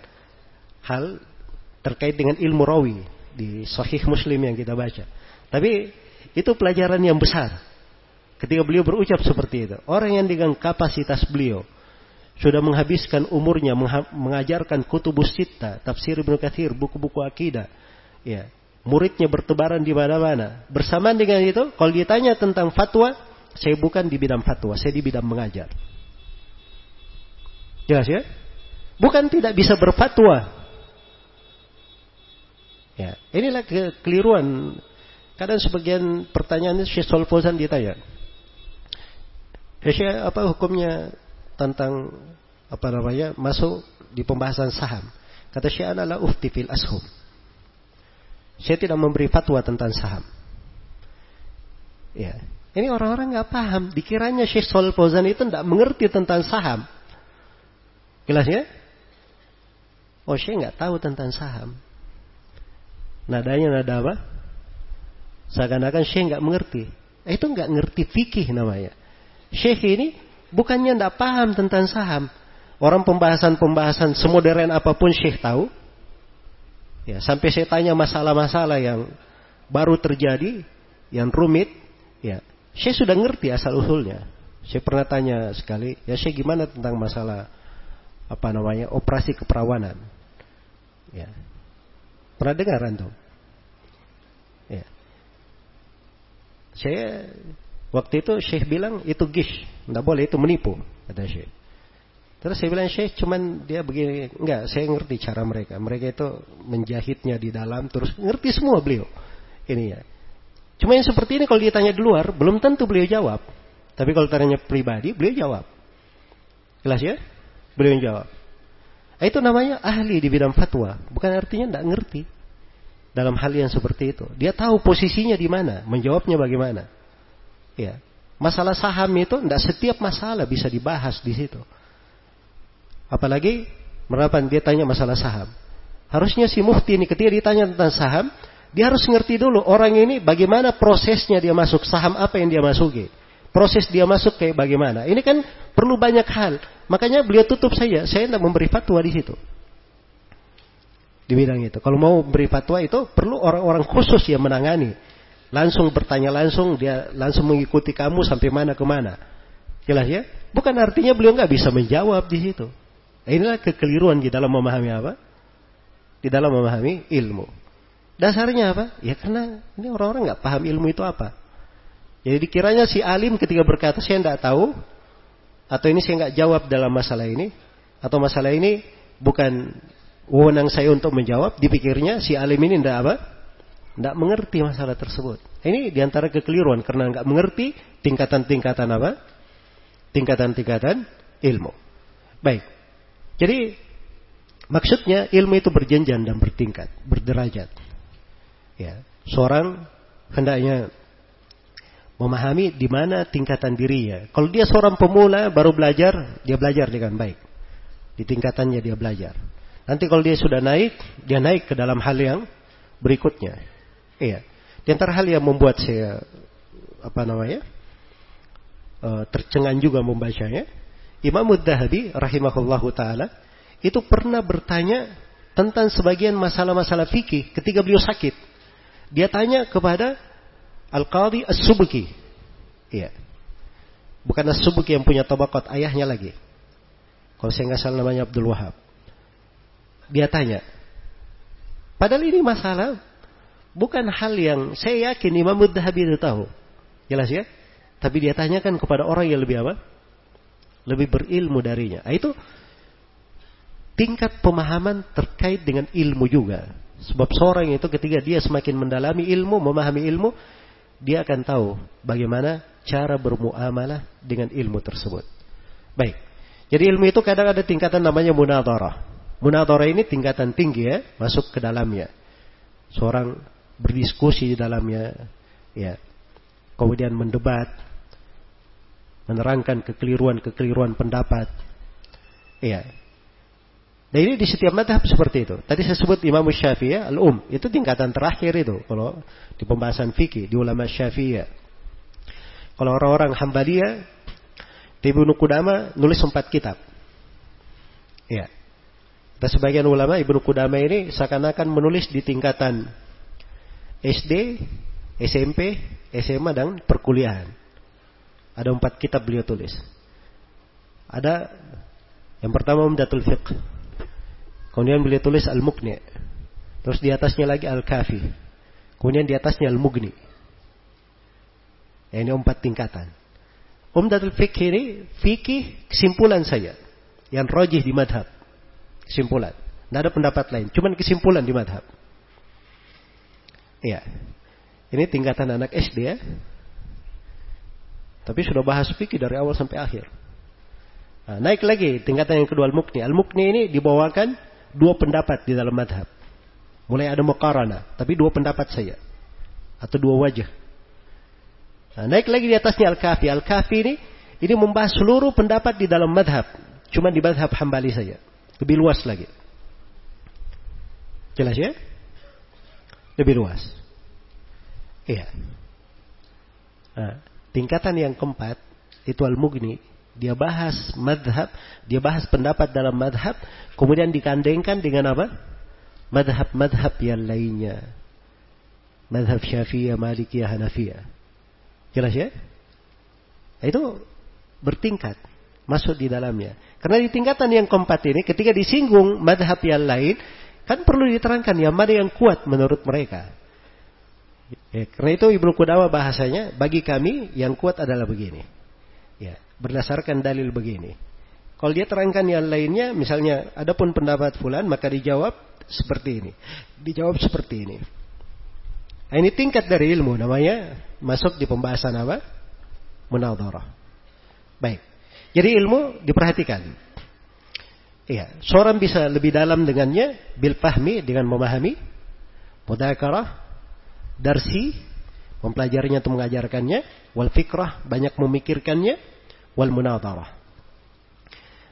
hal terkait dengan ilmu rawi di Sahih Muslim yang kita baca. Tapi itu pelajaran yang besar. Ketika beliau berucap seperti itu, orang yang dengan kapasitas beliau sudah menghabiskan umurnya mengajarkan kutubus sita, tafsir Ibnu Katsir, buku-buku akidah, ya, muridnya bertebaran di mana-mana. Bersamaan dengan itu, kalau ditanya tentang fatwa, saya bukan di bidang fatwa, saya di bidang mengajar. Jelas ya? Bukan tidak bisa berfatwa. Ya, inilah kekeliruan. Kadang sebagian pertanyaan itu Syekh Solfozan ditanya. Ya Syekh, apa hukumnya tentang apa namanya masuk di pembahasan saham? Kata Syekh adalah ufti fil ashum. Saya tidak memberi fatwa tentang saham. Ya. Ini orang-orang nggak paham. Dikiranya Syekh Sol Fauzan itu tidak mengerti tentang saham. Jelas ya? Oh, Syekh nggak tahu tentang saham. Nadanya nada apa? Seakan-akan Syekh nggak mengerti. Eh, itu nggak ngerti fikih namanya. Syekh ini bukannya nggak paham tentang saham. Orang pembahasan-pembahasan semodern apa pun Syekh tahu. Ya, sampai saya tanya masalah-masalah yang baru terjadi, yang rumit, ya, saya sudah ngerti asal usulnya. Saya pernah tanya sekali, ya saya gimana tentang masalah apa namanya operasi keperawanan. Ya. Pernah dengar antum? Ya. Saya waktu itu Syekh bilang itu gish, tidak boleh itu menipu, kata Syekh. Terus saya bilang Syekh cuman dia begini, enggak, saya ngerti cara mereka. Mereka itu menjahitnya di dalam terus ngerti semua beliau. Ini ya. Cuma yang seperti ini kalau ditanya di luar belum tentu beliau jawab. Tapi kalau tanya pribadi beliau jawab. Jelas ya? Beliau yang jawab. Nah, itu namanya ahli di bidang fatwa. Bukan artinya tidak ngerti dalam hal yang seperti itu. Dia tahu posisinya di mana, menjawabnya bagaimana. Ya, masalah saham itu tidak setiap masalah bisa dibahas di situ. Apalagi merapan dia tanya masalah saham. Harusnya si mufti ini ketika ditanya tentang saham, dia harus ngerti dulu orang ini bagaimana prosesnya dia masuk saham apa yang dia masuki. Proses dia masuk kayak bagaimana. Ini kan perlu banyak hal. Makanya beliau tutup saja. Saya tidak memberi fatwa di situ. Di bidang itu. Kalau mau beri fatwa itu perlu orang-orang khusus yang menangani. Langsung bertanya langsung, dia langsung mengikuti kamu sampai mana ke mana. Jelas ya? Bukan artinya beliau nggak bisa menjawab di situ. Inilah kekeliruan di dalam memahami apa? Di dalam memahami ilmu. Dasarnya apa? Ya karena ini orang-orang nggak paham ilmu itu apa. Jadi dikiranya si alim ketika berkata saya tidak tahu atau ini saya nggak jawab dalam masalah ini atau masalah ini bukan wewenang saya untuk menjawab, dipikirnya si alim ini tidak apa? Tidak mengerti masalah tersebut. Ini di antara kekeliruan karena nggak mengerti tingkatan-tingkatan apa? Tingkatan-tingkatan ilmu. Baik. Jadi maksudnya ilmu itu berjenjang dan bertingkat, berderajat. Ya, seorang hendaknya memahami di mana tingkatan dirinya. Kalau dia seorang pemula baru belajar, dia belajar dengan baik. Di tingkatannya dia belajar. Nanti kalau dia sudah naik, dia naik ke dalam hal yang berikutnya. Iya. Di antara hal yang membuat saya apa namanya? Uh, tercengang juga membacanya Imam Mudhahabi rahimahullahu taala itu pernah bertanya tentang sebagian masalah-masalah fikih ketika beliau sakit. Dia tanya kepada Al-Qadhi As-Subki. Iya. Bukan As-Subki yang punya tabaqat ayahnya lagi. Kalau saya nggak salah namanya Abdul Wahab. Dia tanya. Padahal ini masalah bukan hal yang saya yakin Imam Mudhahabi itu tahu. Jelas ya? Tapi dia tanyakan kepada orang yang lebih apa? Lebih berilmu darinya. Nah, itu tingkat pemahaman terkait dengan ilmu juga. Sebab seorang itu ketika dia semakin mendalami ilmu, memahami ilmu, dia akan tahu bagaimana cara bermuamalah dengan ilmu tersebut. Baik. Jadi ilmu itu kadang ada tingkatan namanya munadharah. Munadharah ini tingkatan tinggi ya, masuk ke dalamnya. Seorang berdiskusi di dalamnya, ya. Kemudian mendebat, menerangkan kekeliruan-kekeliruan pendapat. Ya. Dan ini di setiap madhab seperti itu. Tadi saya sebut Imam Syafi'i ya, al-um, itu tingkatan terakhir itu kalau di pembahasan fikih di ulama Syafi'i. Ya. Kalau orang-orang Hambaliyah di Ibnu Kudama nulis empat kitab. Ya. Dan sebagian ulama Ibnu Kudama ini seakan-akan menulis di tingkatan SD, SMP, SMA dan perkuliahan. Ada empat kitab beliau tulis. Ada yang pertama Umdatul Fiqh. Kemudian beliau tulis Al-Muqni. Terus di atasnya lagi Al-Kafi. Kemudian di atasnya Al-Mughni. Ya, ini empat tingkatan. Umdatul Fiqh ini fikih kesimpulan saya yang rojih di madhab. Kesimpulan. Tidak ada pendapat lain. Cuman kesimpulan di madhab. Iya. Ini tingkatan anak SD ya. Tapi sudah bahas fikih dari awal sampai akhir. Nah, naik lagi tingkatan yang kedua al-mukni. Al-mukni ini dibawakan dua pendapat di dalam madhab. Mulai ada muqarana, tapi dua pendapat saya. Atau dua wajah. Nah, naik lagi di atasnya al-kafi. Al-kafi ini ini membahas seluruh pendapat di dalam madhab. Cuma di madhab hambali saja. Lebih luas lagi. Jelas ya? Lebih luas. Iya. Nah, tingkatan yang keempat itu al-mughni. Dia bahas madhab, dia bahas pendapat dalam madhab, kemudian dikandengkan dengan apa? Madhab-madhab yang lainnya. Madhab syafi'iyah, malikiyah, hanafiyah. Jelas ya? Itu bertingkat masuk di dalamnya. Karena di tingkatan yang keempat ini, ketika disinggung madhab yang lain, kan perlu diterangkan yang mana yang kuat menurut mereka. Ya, karena itu Ibnu Kudawa bahasanya, bagi kami yang kuat adalah begini. Ya, berdasarkan dalil begini. Kalau dia terangkan yang lainnya, misalnya ada pun pendapat fulan, maka dijawab seperti ini. Dijawab seperti ini. Nah, ini tingkat dari ilmu, namanya masuk di pembahasan apa? Munadharah. Baik. Jadi ilmu diperhatikan. Iya, seorang bisa lebih dalam dengannya bil fahmi dengan memahami, mudzakarah, darsi, mempelajarinya atau mengajarkannya, wal fikrah, banyak memikirkannya, wal munadharah.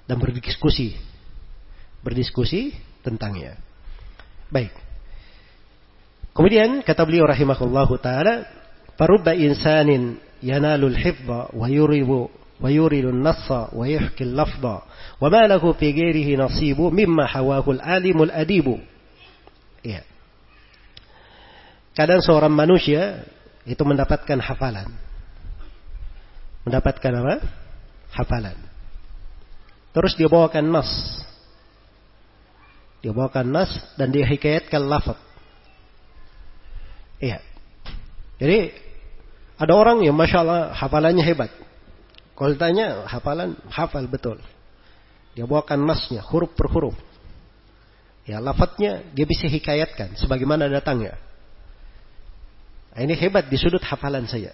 Dan berdiskusi. Berdiskusi tentangnya. Baik. Kemudian kata beliau rahimahullahu taala, "Farubba insanin yanalul hifdha wa yuribu ويورد النص ويحكي اللفظ وما له في غيره نصيب مما حواه العالم الأديب ya. kadang seorang manusia itu mendapatkan hafalan. Mendapatkan apa? Hafalan. Terus dia bawakan nas. Dia bawakan nas dan dia hikayatkan lafaz. Iya. Jadi ada orang yang masya Allah hafalannya hebat. Kalau ditanya hafalan, hafal betul. Dia bawakan nasnya, huruf per huruf. Ya, lafadznya dia bisa hikayatkan sebagaimana datangnya. Nah, ini hebat di sudut hafalan saya.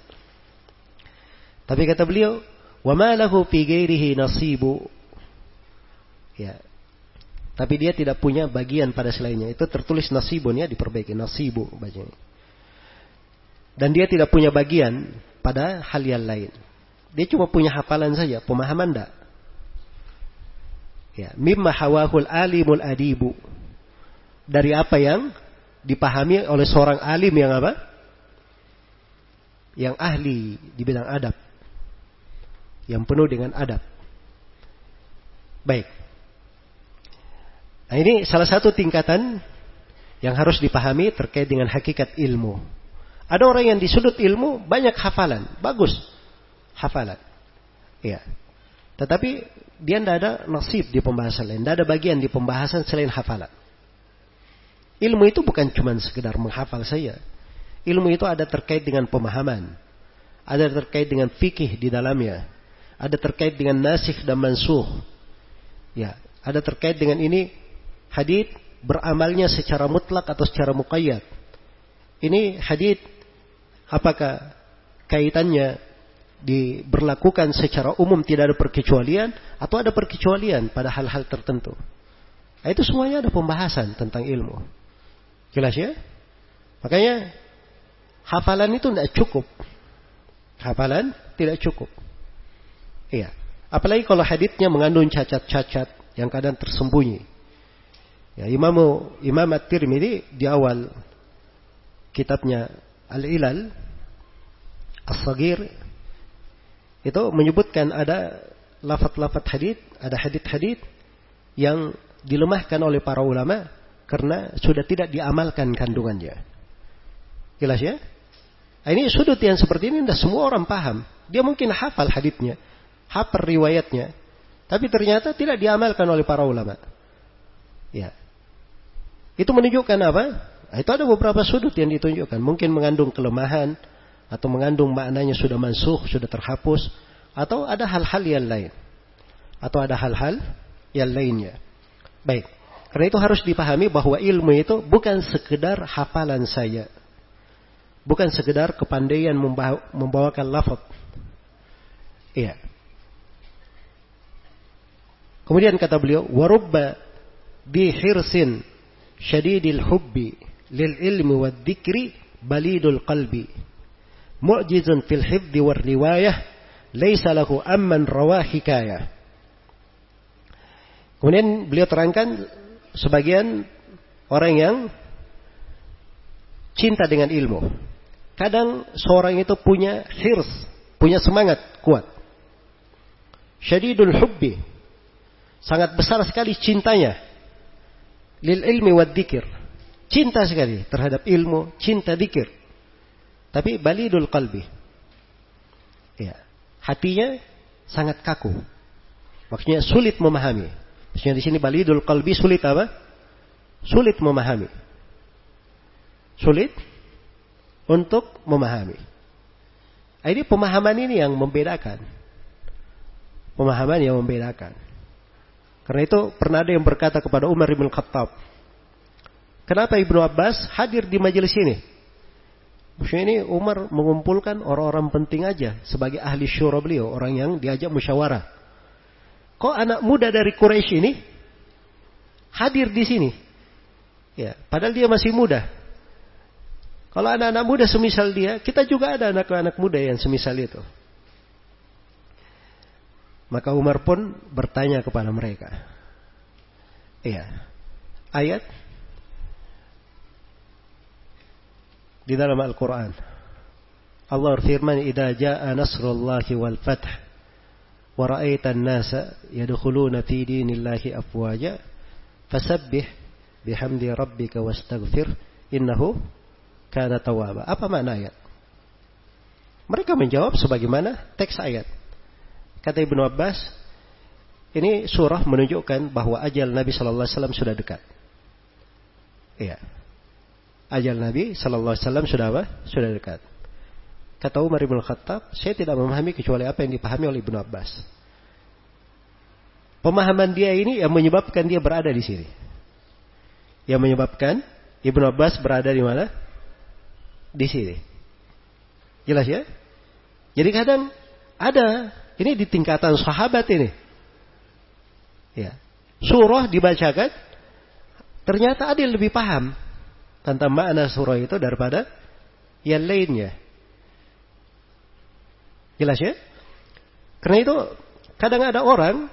Tapi kata beliau, "Wa ma lahu fi nasibu." Ya. Tapi dia tidak punya bagian pada selainnya. Itu tertulis nasibun ya, diperbaiki nasibu bacanya. Dan dia tidak punya bagian pada hal yang lain. Dia cuma punya hafalan saja, pemahaman enggak. Ya, mimma hawahul alimul adibu. Dari apa yang dipahami oleh seorang alim yang apa? Yang ahli di bidang adab. Yang penuh dengan adab. Baik. Nah, ini salah satu tingkatan yang harus dipahami terkait dengan hakikat ilmu. Ada orang yang di sudut ilmu banyak hafalan, bagus hafalan. Ya. Tetapi dia tidak ada nasib di pembahasan lain, tidak ada bagian di pembahasan selain hafalan. Ilmu itu bukan cuma sekedar menghafal saya. Ilmu itu ada terkait dengan pemahaman. Ada terkait dengan fikih di dalamnya. Ada terkait dengan nasih dan mansuh. Ya, ada terkait dengan ini hadith beramalnya secara mutlak atau secara muqayyad. Ini hadith apakah kaitannya diberlakukan secara umum tidak ada perkecualian atau ada perkecualian pada hal-hal tertentu. Nah, itu semuanya ada pembahasan tentang ilmu. Jelas ya? Makanya hafalan itu tidak cukup. Hafalan tidak cukup. Iya. Apalagi kalau haditnya mengandung cacat-cacat yang kadang tersembunyi. Ya, Imam Imam At-Tirmidzi di awal kitabnya Al-Ilal As-Sagir itu menyebutkan ada lafat-lafat hadit, ada hadit-hadit yang dilemahkan oleh para ulama karena sudah tidak diamalkan kandungannya. Jelas ya? Nah, ini sudut yang seperti ini tidak semua orang paham. Dia mungkin hafal haditnya, hafal riwayatnya, tapi ternyata tidak diamalkan oleh para ulama. Ya. Itu menunjukkan apa? Nah, itu ada beberapa sudut yang ditunjukkan. Mungkin mengandung kelemahan atau mengandung maknanya sudah mansuh, sudah terhapus, atau ada hal-hal yang lain. Atau ada hal-hal yang lainnya. Baik. Karena itu harus dipahami bahwa ilmu itu bukan sekedar hafalan saya. Bukan sekedar kepandaian membawakan lafaz. Iya. Kemudian kata beliau, warubba bi hirsin syadidil hubbi lil ilmi wa dzikri balidul qalbi mu'jizun fil hifdi war riwayah laisa lahu amman rawah hikayah Kemudian beliau terangkan sebagian orang yang cinta dengan ilmu. Kadang seorang itu punya hirs, punya semangat kuat. Syadidul hubbi. Sangat besar sekali cintanya. Lil ilmi wa dikir. Cinta sekali terhadap ilmu, cinta dikir. Tapi balidul qalbi. Ya. Hatinya sangat kaku. Maksudnya sulit memahami. Maksudnya di sini balidul qalbi sulit apa? Sulit memahami. Sulit untuk memahami. Ini pemahaman ini yang membedakan. Pemahaman yang membedakan. Karena itu pernah ada yang berkata kepada Umar bin Khattab. Kenapa Ibnu Abbas hadir di majelis ini? Maksudnya ini Umar mengumpulkan orang-orang penting aja sebagai ahli syura beliau, orang yang diajak musyawarah. Kok anak muda dari Quraisy ini hadir di sini? Ya, padahal dia masih muda. Kalau ada anak muda semisal dia, kita juga ada anak-anak muda yang semisal itu. Maka Umar pun bertanya kepada mereka. Iya. Ayat di dalam Al-Qur'an. Allah berfirman, "Idza jaa nasrullahi wal fath wa ra'aitan nasa yadkhuluna fi dinillahi afwaja fasabbih bihamdi rabbika wastaghfir innahu kana tawaba. Apa makna ayat? Mereka menjawab sebagaimana teks ayat. Kata Ibnu Abbas, ini surah menunjukkan bahwa ajal Nabi Shallallahu Alaihi Wasallam sudah dekat. Iya, ajal Nabi Shallallahu Alaihi Wasallam sudah apa? Sudah dekat. Kata Umar bin Khattab, saya tidak memahami kecuali apa yang dipahami oleh Ibnu Abbas. Pemahaman dia ini yang menyebabkan dia berada di sini. Yang menyebabkan Ibnu Abbas berada di mana? Di sini. Jelas ya? Jadi kadang ada ini di tingkatan sahabat ini. Ya. Surah dibacakan ternyata ada yang lebih paham tentang makna surah itu daripada yang lainnya. Jelas ya? Karena itu kadang ada orang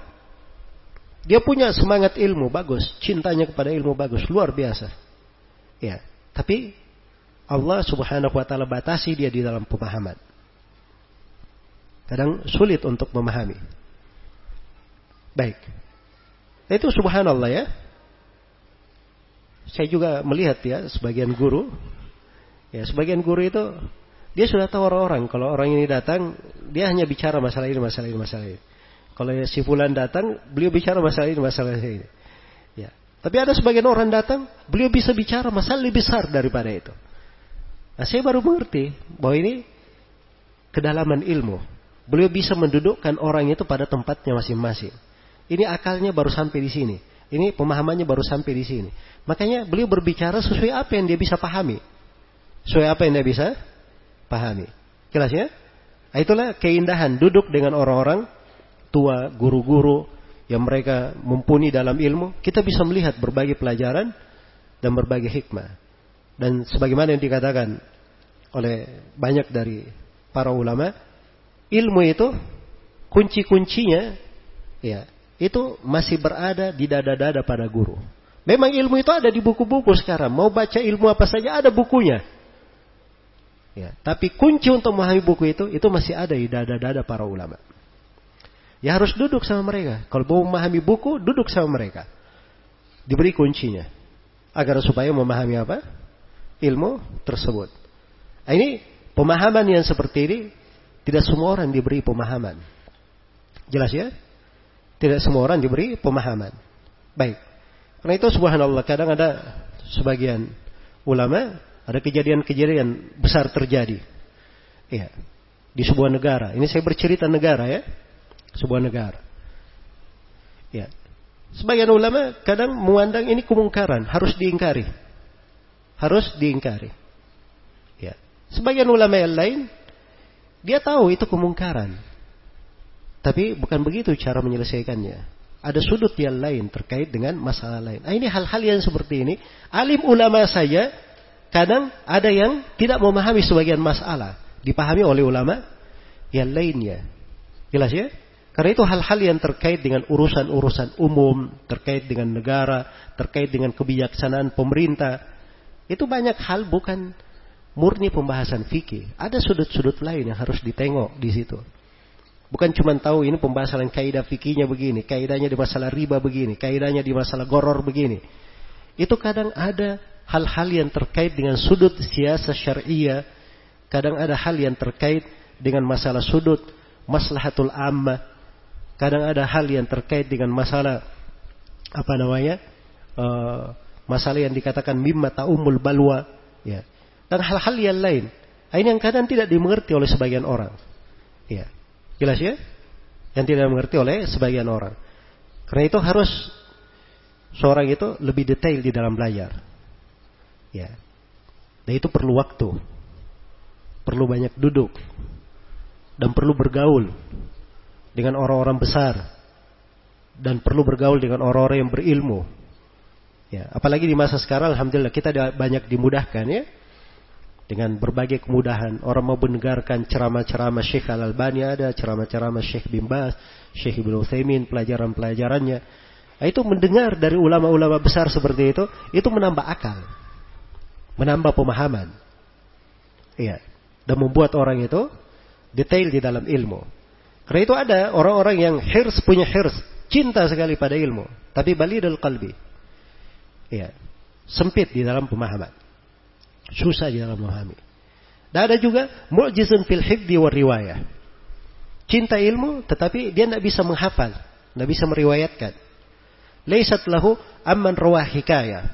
dia punya semangat ilmu bagus, cintanya kepada ilmu bagus, luar biasa. Ya, tapi Allah Subhanahu wa taala batasi dia di dalam pemahaman. Kadang sulit untuk memahami. Baik. Itu subhanallah ya. Saya juga melihat ya sebagian guru ya sebagian guru itu dia sudah tahu orang-orang. Kalau orang ini datang, dia hanya bicara masalah ini, masalah ini, masalah ini. Kalau si fulan datang, beliau bicara masalah ini, masalah ini. Ya. Tapi ada sebagian orang datang, beliau bisa bicara masalah lebih besar daripada itu. Nah, saya baru mengerti bahwa ini kedalaman ilmu. Beliau bisa mendudukkan orang itu pada tempatnya masing-masing. Ini akalnya baru sampai di sini. Ini pemahamannya baru sampai di sini. Makanya beliau berbicara sesuai apa yang dia bisa pahami. Sesuai apa yang dia bisa pahami. Jelas ya? Nah, itulah keindahan duduk dengan orang-orang tua, guru-guru yang mereka mumpuni dalam ilmu, kita bisa melihat berbagai pelajaran dan berbagai hikmah. Dan sebagaimana yang dikatakan oleh banyak dari para ulama, ilmu itu kunci-kuncinya ya, itu masih berada di dada-dada pada guru. Memang ilmu itu ada di buku-buku sekarang. Mau baca ilmu apa saja ada bukunya. Ya, tapi kunci untuk memahami buku itu itu masih ada di dada-dada para ulama. Ya harus duduk sama mereka. Kalau mau memahami buku, duduk sama mereka. Diberi kuncinya. Agar supaya memahami apa? Ilmu tersebut. Nah, ini pemahaman yang seperti ini tidak semua orang diberi pemahaman. Jelas ya? Tidak semua orang diberi pemahaman. Baik. Karena itu subhanallah kadang ada sebagian ulama ada kejadian-kejadian besar terjadi. Iya. Di sebuah negara. Ini saya bercerita negara ya sebuah negara. Ya. Sebagian ulama kadang memandang ini kemungkaran, harus diingkari. Harus diingkari. Sebagian ulama yang lain dia tahu itu kemungkaran. Tapi bukan begitu cara menyelesaikannya. Ada sudut yang lain terkait dengan masalah lain. Nah, ini hal-hal yang seperti ini. Alim ulama saja kadang ada yang tidak memahami sebagian masalah. Dipahami oleh ulama yang lainnya. Jelas ya? Karena itu hal-hal yang terkait dengan urusan-urusan umum, terkait dengan negara, terkait dengan kebijaksanaan pemerintah. Itu banyak hal bukan murni pembahasan fikih. Ada sudut-sudut lain yang harus ditengok di situ. Bukan cuma tahu ini pembahasan kaidah fikihnya begini, kaidahnya di masalah riba begini, kaidahnya di masalah goror begini. Itu kadang ada hal-hal yang terkait dengan sudut siasa syariah, kadang ada hal yang terkait dengan masalah sudut maslahatul ammah, Kadang ada hal yang terkait dengan masalah apa namanya? Uh, masalah yang dikatakan mimma ta'umul balwa, ya. Dan hal-hal yang lain. Nah, ini yang kadang tidak dimengerti oleh sebagian orang. Ya. Jelas ya? Yang tidak dimengerti oleh sebagian orang. Karena itu harus seorang itu lebih detail di dalam belajar. Ya. Dan itu perlu waktu. Perlu banyak duduk. Dan perlu bergaul dengan orang-orang besar dan perlu bergaul dengan orang-orang yang berilmu. Ya, apalagi di masa sekarang alhamdulillah kita banyak dimudahkan ya dengan berbagai kemudahan. Orang mau mendengarkan ceramah-ceramah Syekh Al-Albani ada, ceramah-ceramah Syekh bin Bas, Syekh Ibnu Utsaimin, pelajaran-pelajarannya. Nah, itu mendengar dari ulama-ulama besar seperti itu, itu menambah akal. Menambah pemahaman. Iya. Dan membuat orang itu detail di dalam ilmu. Karena itu ada orang-orang yang hirs punya hirs, cinta sekali pada ilmu, tapi balidul qalbi. Ya, sempit di dalam pemahaman. Susah di dalam memahami. Dan ada juga mu'jizun fil hifdi wa riwayah. Cinta ilmu tetapi dia tidak bisa menghafal, tidak bisa meriwayatkan. Laisat lahu amman rawah hikayah.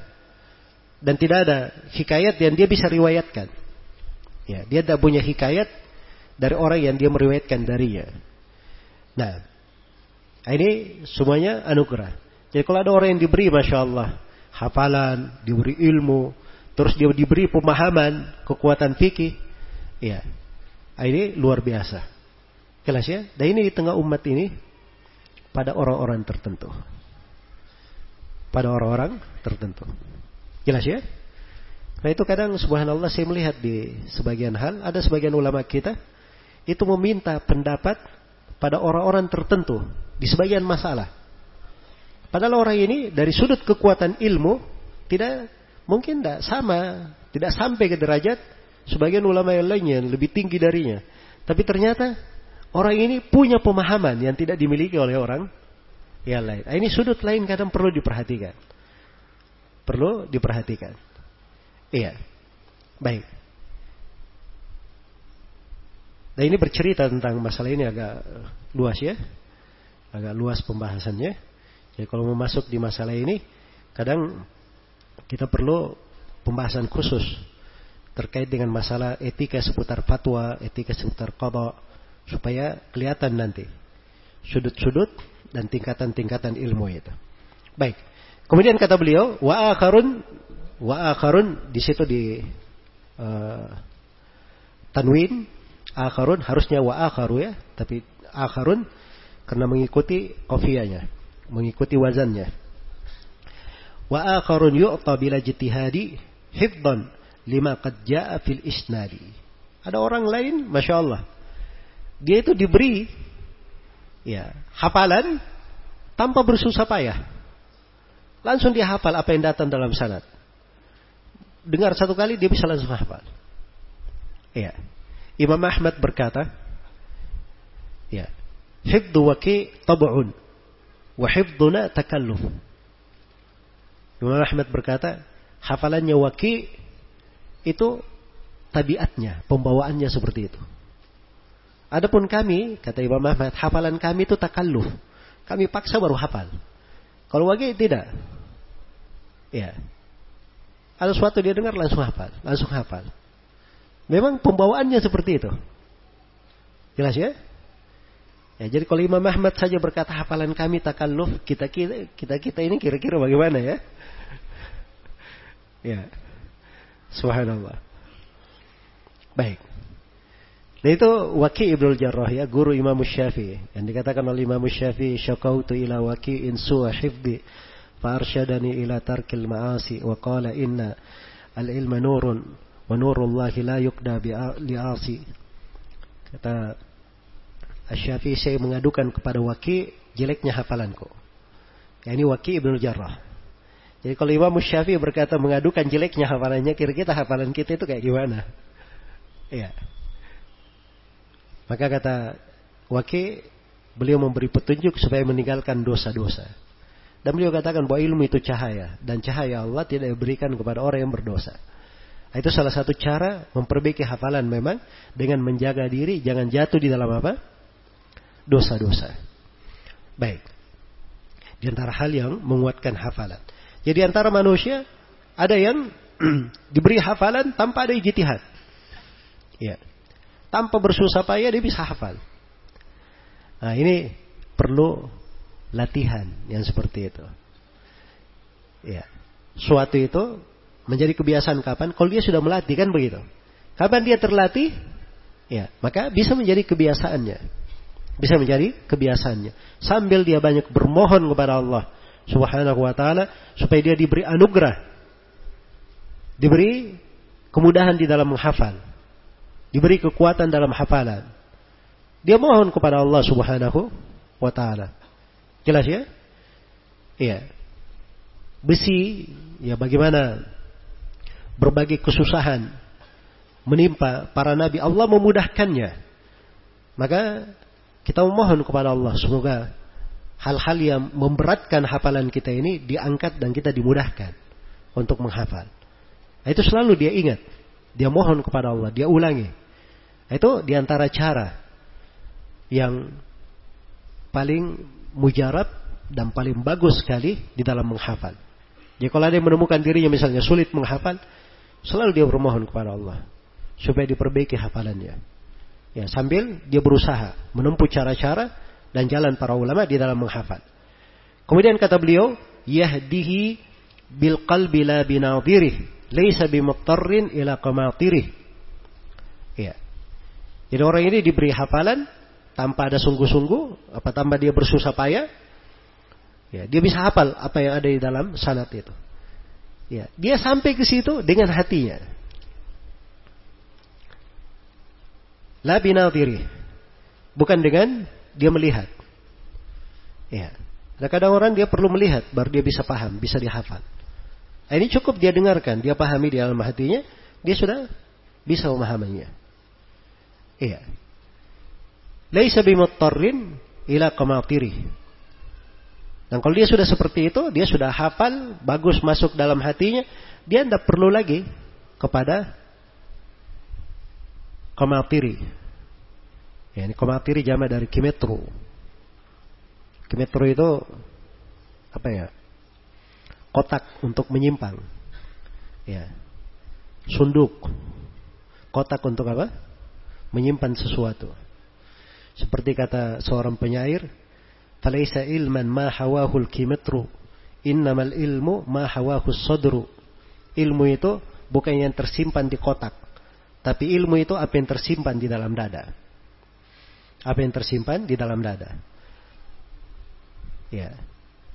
Dan tidak ada hikayat yang dia bisa riwayatkan. Ya, dia tidak punya hikayat dari orang yang dia meriwayatkan darinya. Nah, ini semuanya anugerah. Jadi kalau ada orang yang diberi, masya Allah, hafalan, diberi ilmu, terus dia diberi pemahaman, kekuatan fikih, ya, ini luar biasa. Jelas ya? Dan ini di tengah umat ini pada orang-orang tertentu. Pada orang-orang tertentu. Jelas ya? Nah itu kadang subhanallah saya melihat di sebagian hal, ada sebagian ulama kita itu meminta pendapat pada orang-orang tertentu di sebagian masalah. Padahal orang ini dari sudut kekuatan ilmu tidak mungkin tidak sama, tidak sampai ke derajat sebagian ulama yang lainnya yang lebih tinggi darinya. Tapi ternyata orang ini punya pemahaman yang tidak dimiliki oleh orang yang lain. Nah, ini sudut lain kadang perlu diperhatikan. Perlu diperhatikan. Iya. Baik. Nah ini bercerita tentang masalah ini agak luas ya. Agak luas pembahasannya. Jadi kalau mau masuk di masalah ini, kadang kita perlu pembahasan khusus terkait dengan masalah etika seputar fatwa, etika seputar qada supaya kelihatan nanti sudut-sudut dan tingkatan-tingkatan ilmu itu. Baik. Kemudian kata beliau, wa akharun wa akharun di situ di uh, tanwin akharun harusnya wa akharu ya, tapi akharun karena mengikuti kofianya. mengikuti wazannya. Wa akharun yu'ta bila jitihadi hifdan lima qad ja'a fil. Ada orang lain, Masya Allah. Dia itu diberi ya hafalan tanpa bersusah payah. Langsung dia hafal apa yang datang dalam sanad. Dengar satu kali dia bisa langsung hafal. Ya. Imam Ahmad berkata, ya, hifdhu waki tab'un wa hifdhuna takalluf. Imam Ahmad berkata, hafalannya waki itu tabiatnya, pembawaannya seperti itu. Adapun kami, kata Imam Ahmad, hafalan kami itu takalluf. Kami paksa baru hafal. Kalau waki tidak. Ya. Ada sesuatu dia dengar langsung hafal, langsung hafal. Memang pembawaannya seperti itu. Jelas ya? Ya, jadi kalau Imam Ahmad saja berkata hafalan kami takalluf, kita kita kita, kita ini kira-kira bagaimana ya? Ya. Subhanallah. Baik. Dan itu Waki Ibnu Jarrah ya, guru Imam Syafi'i. Yang dikatakan oleh Imam Syafi'i, "Syakautu ila Waki in su'a hifdi fa arsyadani ila tarkil ma'asi wa qala inna al-ilma nurun Wa nurullahi la yukda li'asi. Kata Asyafi saya mengadukan kepada Waki jeleknya hafalanku. Ya, ini Waki Ibnu Jarrah. Jadi kalau Imam Syafi'i berkata mengadukan jeleknya hafalannya, kira-kira hafalan kita itu kayak gimana? Iya. Maka kata Waki, beliau memberi petunjuk supaya meninggalkan dosa-dosa. Dan beliau katakan bahwa ilmu itu cahaya. Dan cahaya Allah tidak diberikan kepada orang yang berdosa. Itu salah satu cara memperbaiki hafalan memang dengan menjaga diri jangan jatuh di dalam apa? Dosa-dosa. Baik. Di antara hal yang menguatkan hafalan. Jadi antara manusia ada yang diberi hafalan tanpa ada ijtihad. Ya. Tanpa bersusah payah dia bisa hafal. Nah, ini perlu latihan yang seperti itu. Ya. Suatu itu menjadi kebiasaan kapan? Kalau dia sudah melatih kan begitu. Kapan dia terlatih? Ya, maka bisa menjadi kebiasaannya. Bisa menjadi kebiasaannya. Sambil dia banyak bermohon kepada Allah Subhanahu wa taala supaya dia diberi anugerah. Diberi kemudahan di dalam menghafal. Diberi kekuatan dalam hafalan. Dia mohon kepada Allah Subhanahu wa taala. Jelas ya? Iya. Besi, ya bagaimana berbagai kesusahan menimpa para nabi, Allah memudahkannya. Maka kita memohon kepada Allah semoga hal-hal yang memberatkan hafalan kita ini diangkat dan kita dimudahkan untuk menghafal. Itu selalu dia ingat. Dia mohon kepada Allah, dia ulangi. Nah, itu di antara cara yang paling mujarab dan paling bagus sekali di dalam menghafal. Jadi kalau ada yang menemukan dirinya misalnya sulit menghafal, Selalu dia bermohon kepada Allah supaya diperbaiki hafalannya. Ya, sambil dia berusaha menempuh cara-cara dan jalan para ulama di dalam menghafal. Kemudian kata beliau, yahdihi bil qalbi la binadhirih, laisa bimuttarrin ila qamatirih. Ya. Jadi orang ini diberi hafalan tanpa ada sungguh-sungguh, apa tanpa dia bersusah payah, ya, dia bisa hafal apa yang ada di dalam sanat itu. Ya, dia sampai ke situ dengan hatinya. La binadiri. Bukan dengan dia melihat. Ya. Nah, kadang orang dia perlu melihat baru dia bisa paham, bisa dihafal. Nah, ini cukup dia dengarkan, dia pahami di dalam hatinya, dia sudah bisa memahaminya. Iya. Laisa bimuttarrin ila qamatiri. Dan kalau dia sudah seperti itu, dia sudah hafal, bagus masuk dalam hatinya, dia tidak perlu lagi kepada komatiri. Ya, ini komatiri jama dari kimetro. Kimetro itu apa ya? Kotak untuk menyimpang. Ya. Sunduk. Kotak untuk apa? Menyimpan sesuatu. Seperti kata seorang penyair, Falaisa ilman ma hawahul kimetru. Innamal ilmu ma hawahus sodru. Ilmu itu bukan yang tersimpan di kotak. Tapi ilmu itu apa yang tersimpan di dalam dada. Apa yang tersimpan di dalam dada. Ya.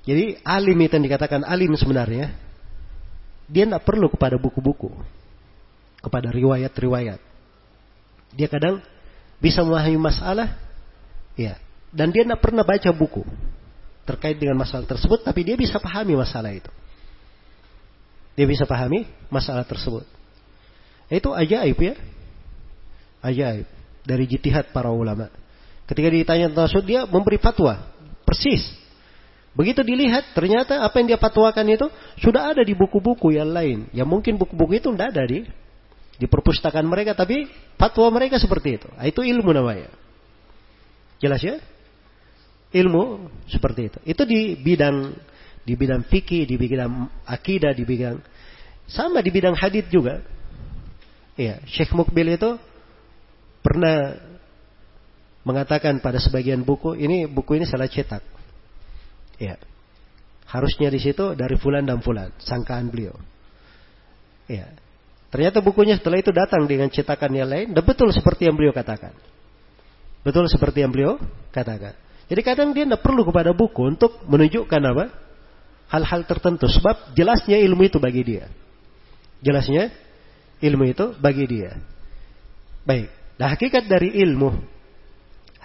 Jadi alim itu yang dikatakan alim sebenarnya, dia tidak perlu kepada buku-buku, kepada riwayat-riwayat. Dia kadang bisa memahami masalah, ya, dan dia tidak pernah baca buku terkait dengan masalah tersebut, tapi dia bisa pahami masalah itu. Dia bisa pahami masalah tersebut. Itu ajaib ya, ajaib dari jitihad para ulama. Ketika ditanya tentang dia memberi fatwa persis Begitu dilihat, ternyata apa yang dia fatwakan itu sudah ada di buku-buku yang lain. Ya mungkin buku-buku itu tidak ada di di perpustakaan mereka, tapi fatwa mereka seperti itu. Nah, itu ilmu namanya. Jelas ya? Ilmu seperti itu. Itu di bidang di bidang fikih, di bidang akidah, di bidang sama di bidang hadith juga. Iya, Syekh Mukbil itu pernah mengatakan pada sebagian buku, ini buku ini salah cetak. Ya. Harusnya di situ dari fulan dan fulan, sangkaan beliau. Ya. Ternyata bukunya setelah itu datang dengan cetakan yang lain, dan betul seperti yang beliau katakan. Betul seperti yang beliau katakan. Jadi kadang dia tidak perlu kepada buku untuk menunjukkan apa? Hal-hal tertentu. Sebab jelasnya ilmu itu bagi dia. Jelasnya ilmu itu bagi dia. Baik. Nah hakikat dari ilmu.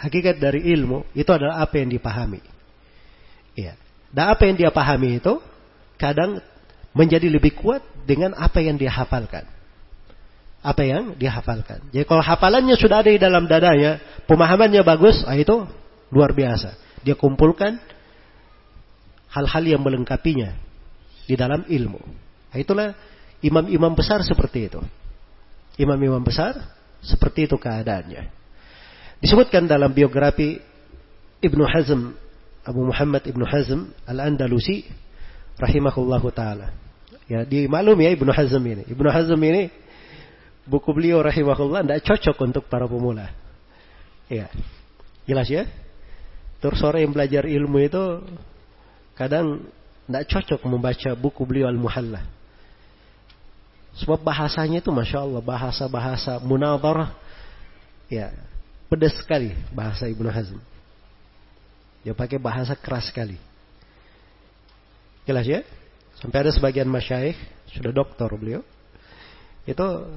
Hakikat dari ilmu itu adalah apa yang dipahami. Ya. Dan apa yang dia pahami itu kadang menjadi lebih kuat dengan apa yang dia hafalkan. Apa yang dia hafalkan. Jadi kalau hafalannya sudah ada di dalam dadanya, pemahamannya bagus, ah itu luar biasa. Dia kumpulkan hal-hal yang melengkapinya di dalam ilmu. Nah, itulah imam-imam besar seperti itu. Imam-imam besar seperti itu keadaannya. Disebutkan dalam biografi Ibnu Hazm Abu Muhammad Ibnu Hazm Al-Andalusi rahimahullahu taala. Ya, dimaklum ya Ibnu Hazm ini. Ibnu Hazm ini buku beliau rahimahullah tidak cocok untuk para pemula. Ya. Jelas ya? Terus orang yang belajar ilmu itu kadang tidak cocok membaca buku beliau Al-Muhalla. Sebab bahasanya itu Masya Allah, bahasa-bahasa munadharah. Ya, pedas sekali bahasa Ibnu Hazm. Dia pakai bahasa keras sekali. Jelas ya? Sampai ada sebagian masyaikh, sudah doktor beliau. Itu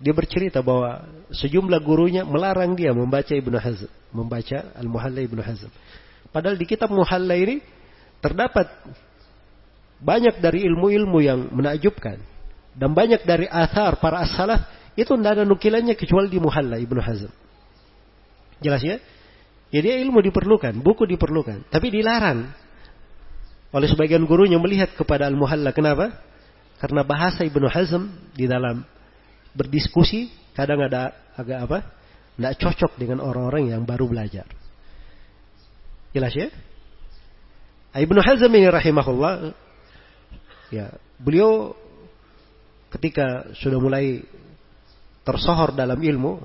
dia bercerita bahwa sejumlah gurunya melarang dia membaca Ibnu Hazm, membaca Al-Muhalla Ibnu Hazm. Padahal di kitab Muhalla ini terdapat banyak dari ilmu-ilmu yang menakjubkan dan banyak dari athar para as-salaf itu tidak ada nukilannya kecuali di Muhalla Ibnu Hazm. Jelas ya? Jadi ilmu diperlukan, buku diperlukan, tapi dilarang oleh sebagian gurunya melihat kepada Al-Muhalla. Kenapa? Karena bahasa Ibnu Hazm di dalam berdiskusi kadang ada agak apa? Tidak cocok dengan orang-orang yang baru belajar. Jelas ya? Ibnu Hazm ini rahimahullah ya, beliau ketika sudah mulai tersohor dalam ilmu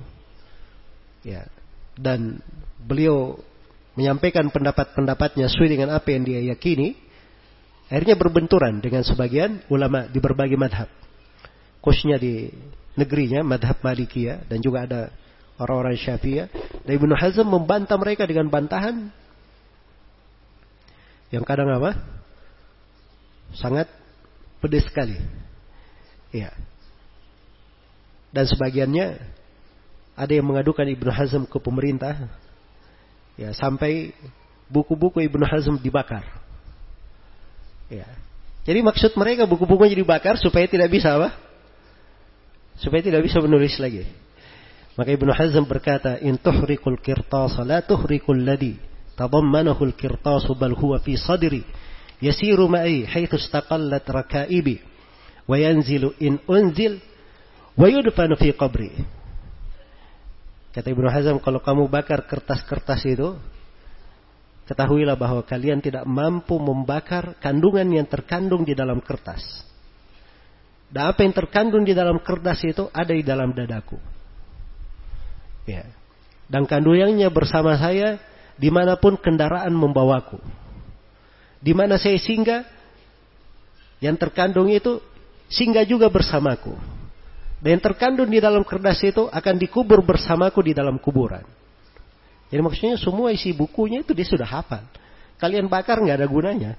ya dan beliau menyampaikan pendapat-pendapatnya sesuai dengan apa yang dia yakini, akhirnya berbenturan dengan sebagian ulama di berbagai madhab. Khususnya di negerinya, madhab Malikiyah, dan juga ada orang-orang Syafi'iyah. Dan Ibnu Hazm membantah mereka dengan bantahan yang kadang apa? Sangat pedas sekali. Ya. Dan sebagiannya ada yang mengadukan Ibnu Hazm ke pemerintah Ya, sampai buku-buku Ibnu Hazm dibakar. Ya. Jadi maksud mereka buku-bukunya dibakar supaya tidak bisa apa? Supaya tidak bisa menulis lagi. Maka Ibnu Hazm berkata, "In tuhrikul qirtas la tuhrikul ladhi tadammanahu al-qirtas bal huwa fi sadri yasiru ma'i haitsu istaqallat rakaibi wa yanzilu in unzil wa yudfanu fi qabri." Kata Ibnu Hazm, kalau kamu bakar kertas-kertas itu, ketahuilah bahwa kalian tidak mampu membakar kandungan yang terkandung di dalam kertas. Dan apa yang terkandung di dalam kertas itu ada di dalam dadaku. Ya. Dan kandungannya bersama saya di mana pun kendaraan membawaku. Di mana saya singgah, yang terkandung itu singgah juga bersamaku. Dan yang terkandung di dalam kertas itu akan dikubur bersamaku di dalam kuburan. Jadi maksudnya semua isi bukunya itu dia sudah hafal. Kalian bakar nggak ada gunanya.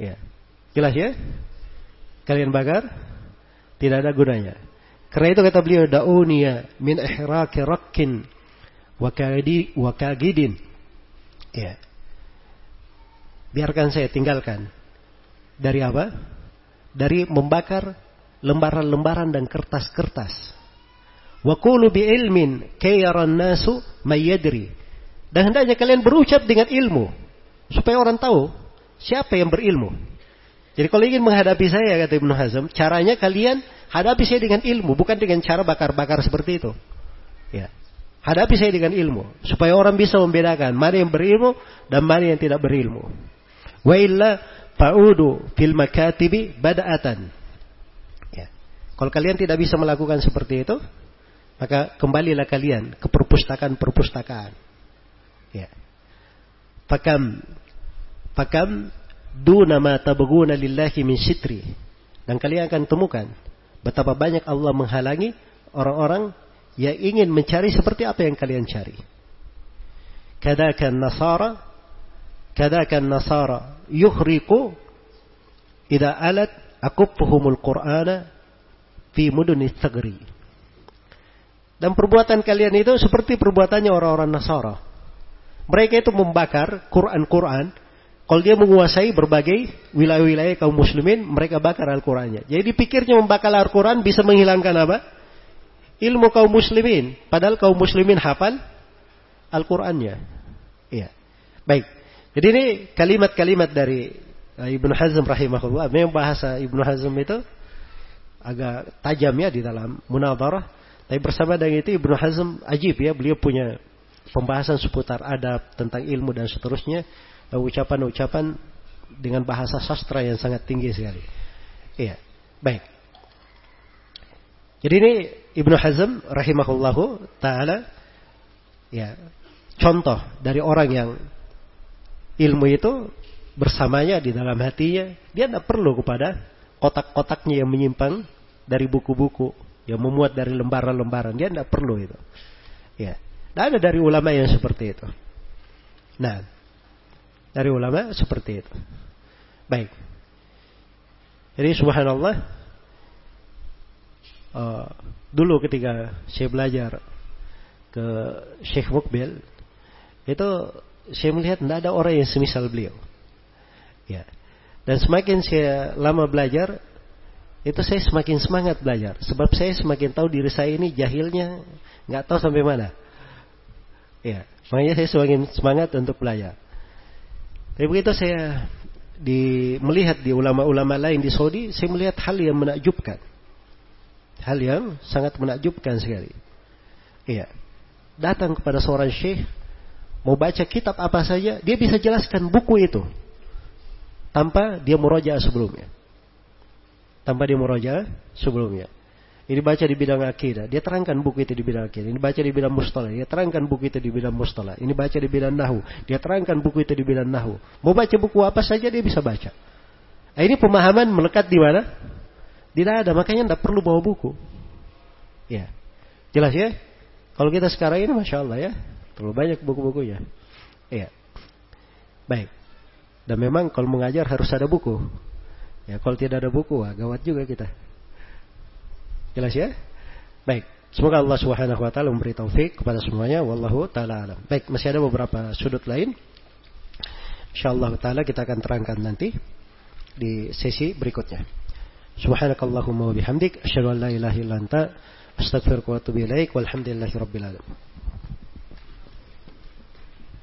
Ya. Jelas ya? Kalian bakar tidak ada gunanya. Karena itu kata beliau dauniya min ihraqi rakkin wa kadi wa. Ya. Biarkan saya tinggalkan. Dari apa? Dari membakar lembaran-lembaran dan kertas-kertas. Wa qulu bi ilmin kayaran nasu mayyadri. Dan hendaknya kalian berucap dengan ilmu supaya orang tahu siapa yang berilmu. Jadi kalau ingin menghadapi saya kata Ibnu Hazm, caranya kalian hadapi saya dengan ilmu, bukan dengan cara bakar-bakar seperti itu. Ya. Hadapi saya dengan ilmu supaya orang bisa membedakan mana yang berilmu dan mana yang tidak berilmu. Wa illa fa'udu fil makatibi bada'atan. Kalau kalian tidak bisa melakukan seperti itu, maka kembalilah kalian ke perpustakaan-perpustakaan. Ya. Fakam fakam duna ma tabghuna lillahi min sitri. Dan kalian akan temukan betapa banyak Allah menghalangi orang-orang yang ingin mencari seperti apa yang kalian cari. Kadakan Nasara, kadakan Nasara yuhriku idza alat akufuhumul Qur'ana fi muduni sagri. Dan perbuatan kalian itu seperti perbuatannya orang-orang Nasara. Mereka itu membakar Quran-Quran. Kalau dia menguasai berbagai wilayah-wilayah kaum muslimin, mereka bakar Al-Qurannya. Jadi pikirnya membakar Al-Quran bisa menghilangkan apa? ilmu kaum muslimin. Padahal kaum muslimin hafal Al-Qur'annya. Iya. Baik. Jadi ini kalimat-kalimat dari uh, Ibnu Hazm rahimahullah. Memang bahasa Ibnu Hazm itu agak tajam ya di dalam munadharah. Tapi bersama dengan itu Ibnu Hazm ajib ya. Beliau punya pembahasan seputar adab tentang ilmu dan seterusnya. Uh, ucapan-ucapan dengan bahasa sastra yang sangat tinggi sekali. Iya. Baik. Jadi ini Ibnu Hazm rahimahullahu taala ya contoh dari orang yang ilmu itu bersamanya di dalam hatinya, dia tidak perlu kepada kotak-kotaknya yang menyimpang dari buku-buku yang memuat dari lembaran-lembaran, dia tidak perlu itu. Ya, tidak ada dari ulama yang seperti itu. Nah, dari ulama seperti itu. Baik. Jadi subhanallah uh, dulu ketika saya belajar ke Syekh Mukbil itu saya melihat tidak ada orang yang semisal beliau. Ya. Dan semakin saya lama belajar, itu saya semakin semangat belajar. Sebab saya semakin tahu diri saya ini jahilnya nggak tahu sampai mana. Ya, makanya saya semakin semangat untuk belajar. Tapi begitu saya di melihat di ulama-ulama lain di Saudi, saya melihat hal yang menakjubkan. Hal yang sangat menakjubkan sekali. Iya. Datang kepada seorang syekh, mau baca kitab apa saja, dia bisa jelaskan buku itu. Tanpa dia meroja sebelumnya. Tanpa dia meroja sebelumnya. Ini baca di bidang akidah, dia terangkan buku itu di bidang akidah. Ini baca di bidang mustalah, dia terangkan buku itu di bidang mustalah. Ini baca di bidang nahu, dia terangkan buku itu di bidang nahu. Mau baca buku apa saja dia bisa baca. Nah, ini pemahaman melekat di mana? Tidak ada, makanya tidak perlu bawa buku. Ya, jelas ya? Kalau kita sekarang ini, masya Allah ya, terlalu banyak buku-bukunya. Iya. Baik. Dan memang kalau mengajar harus ada buku. Ya, kalau tidak ada buku, wah, gawat juga kita. Jelas ya? Baik. Semoga Allah Subhanahu wa taala memberi taufik kepada semuanya wallahu taala alam. Baik, masih ada beberapa sudut lain. Insyaallah taala kita akan terangkan nanti di sesi berikutnya. Subhanakallahumma wa bihamdik asyhadu an la ilaha illa anta astaghfiruka wa atubu ilaik walhamdulillahi rabbil alamin.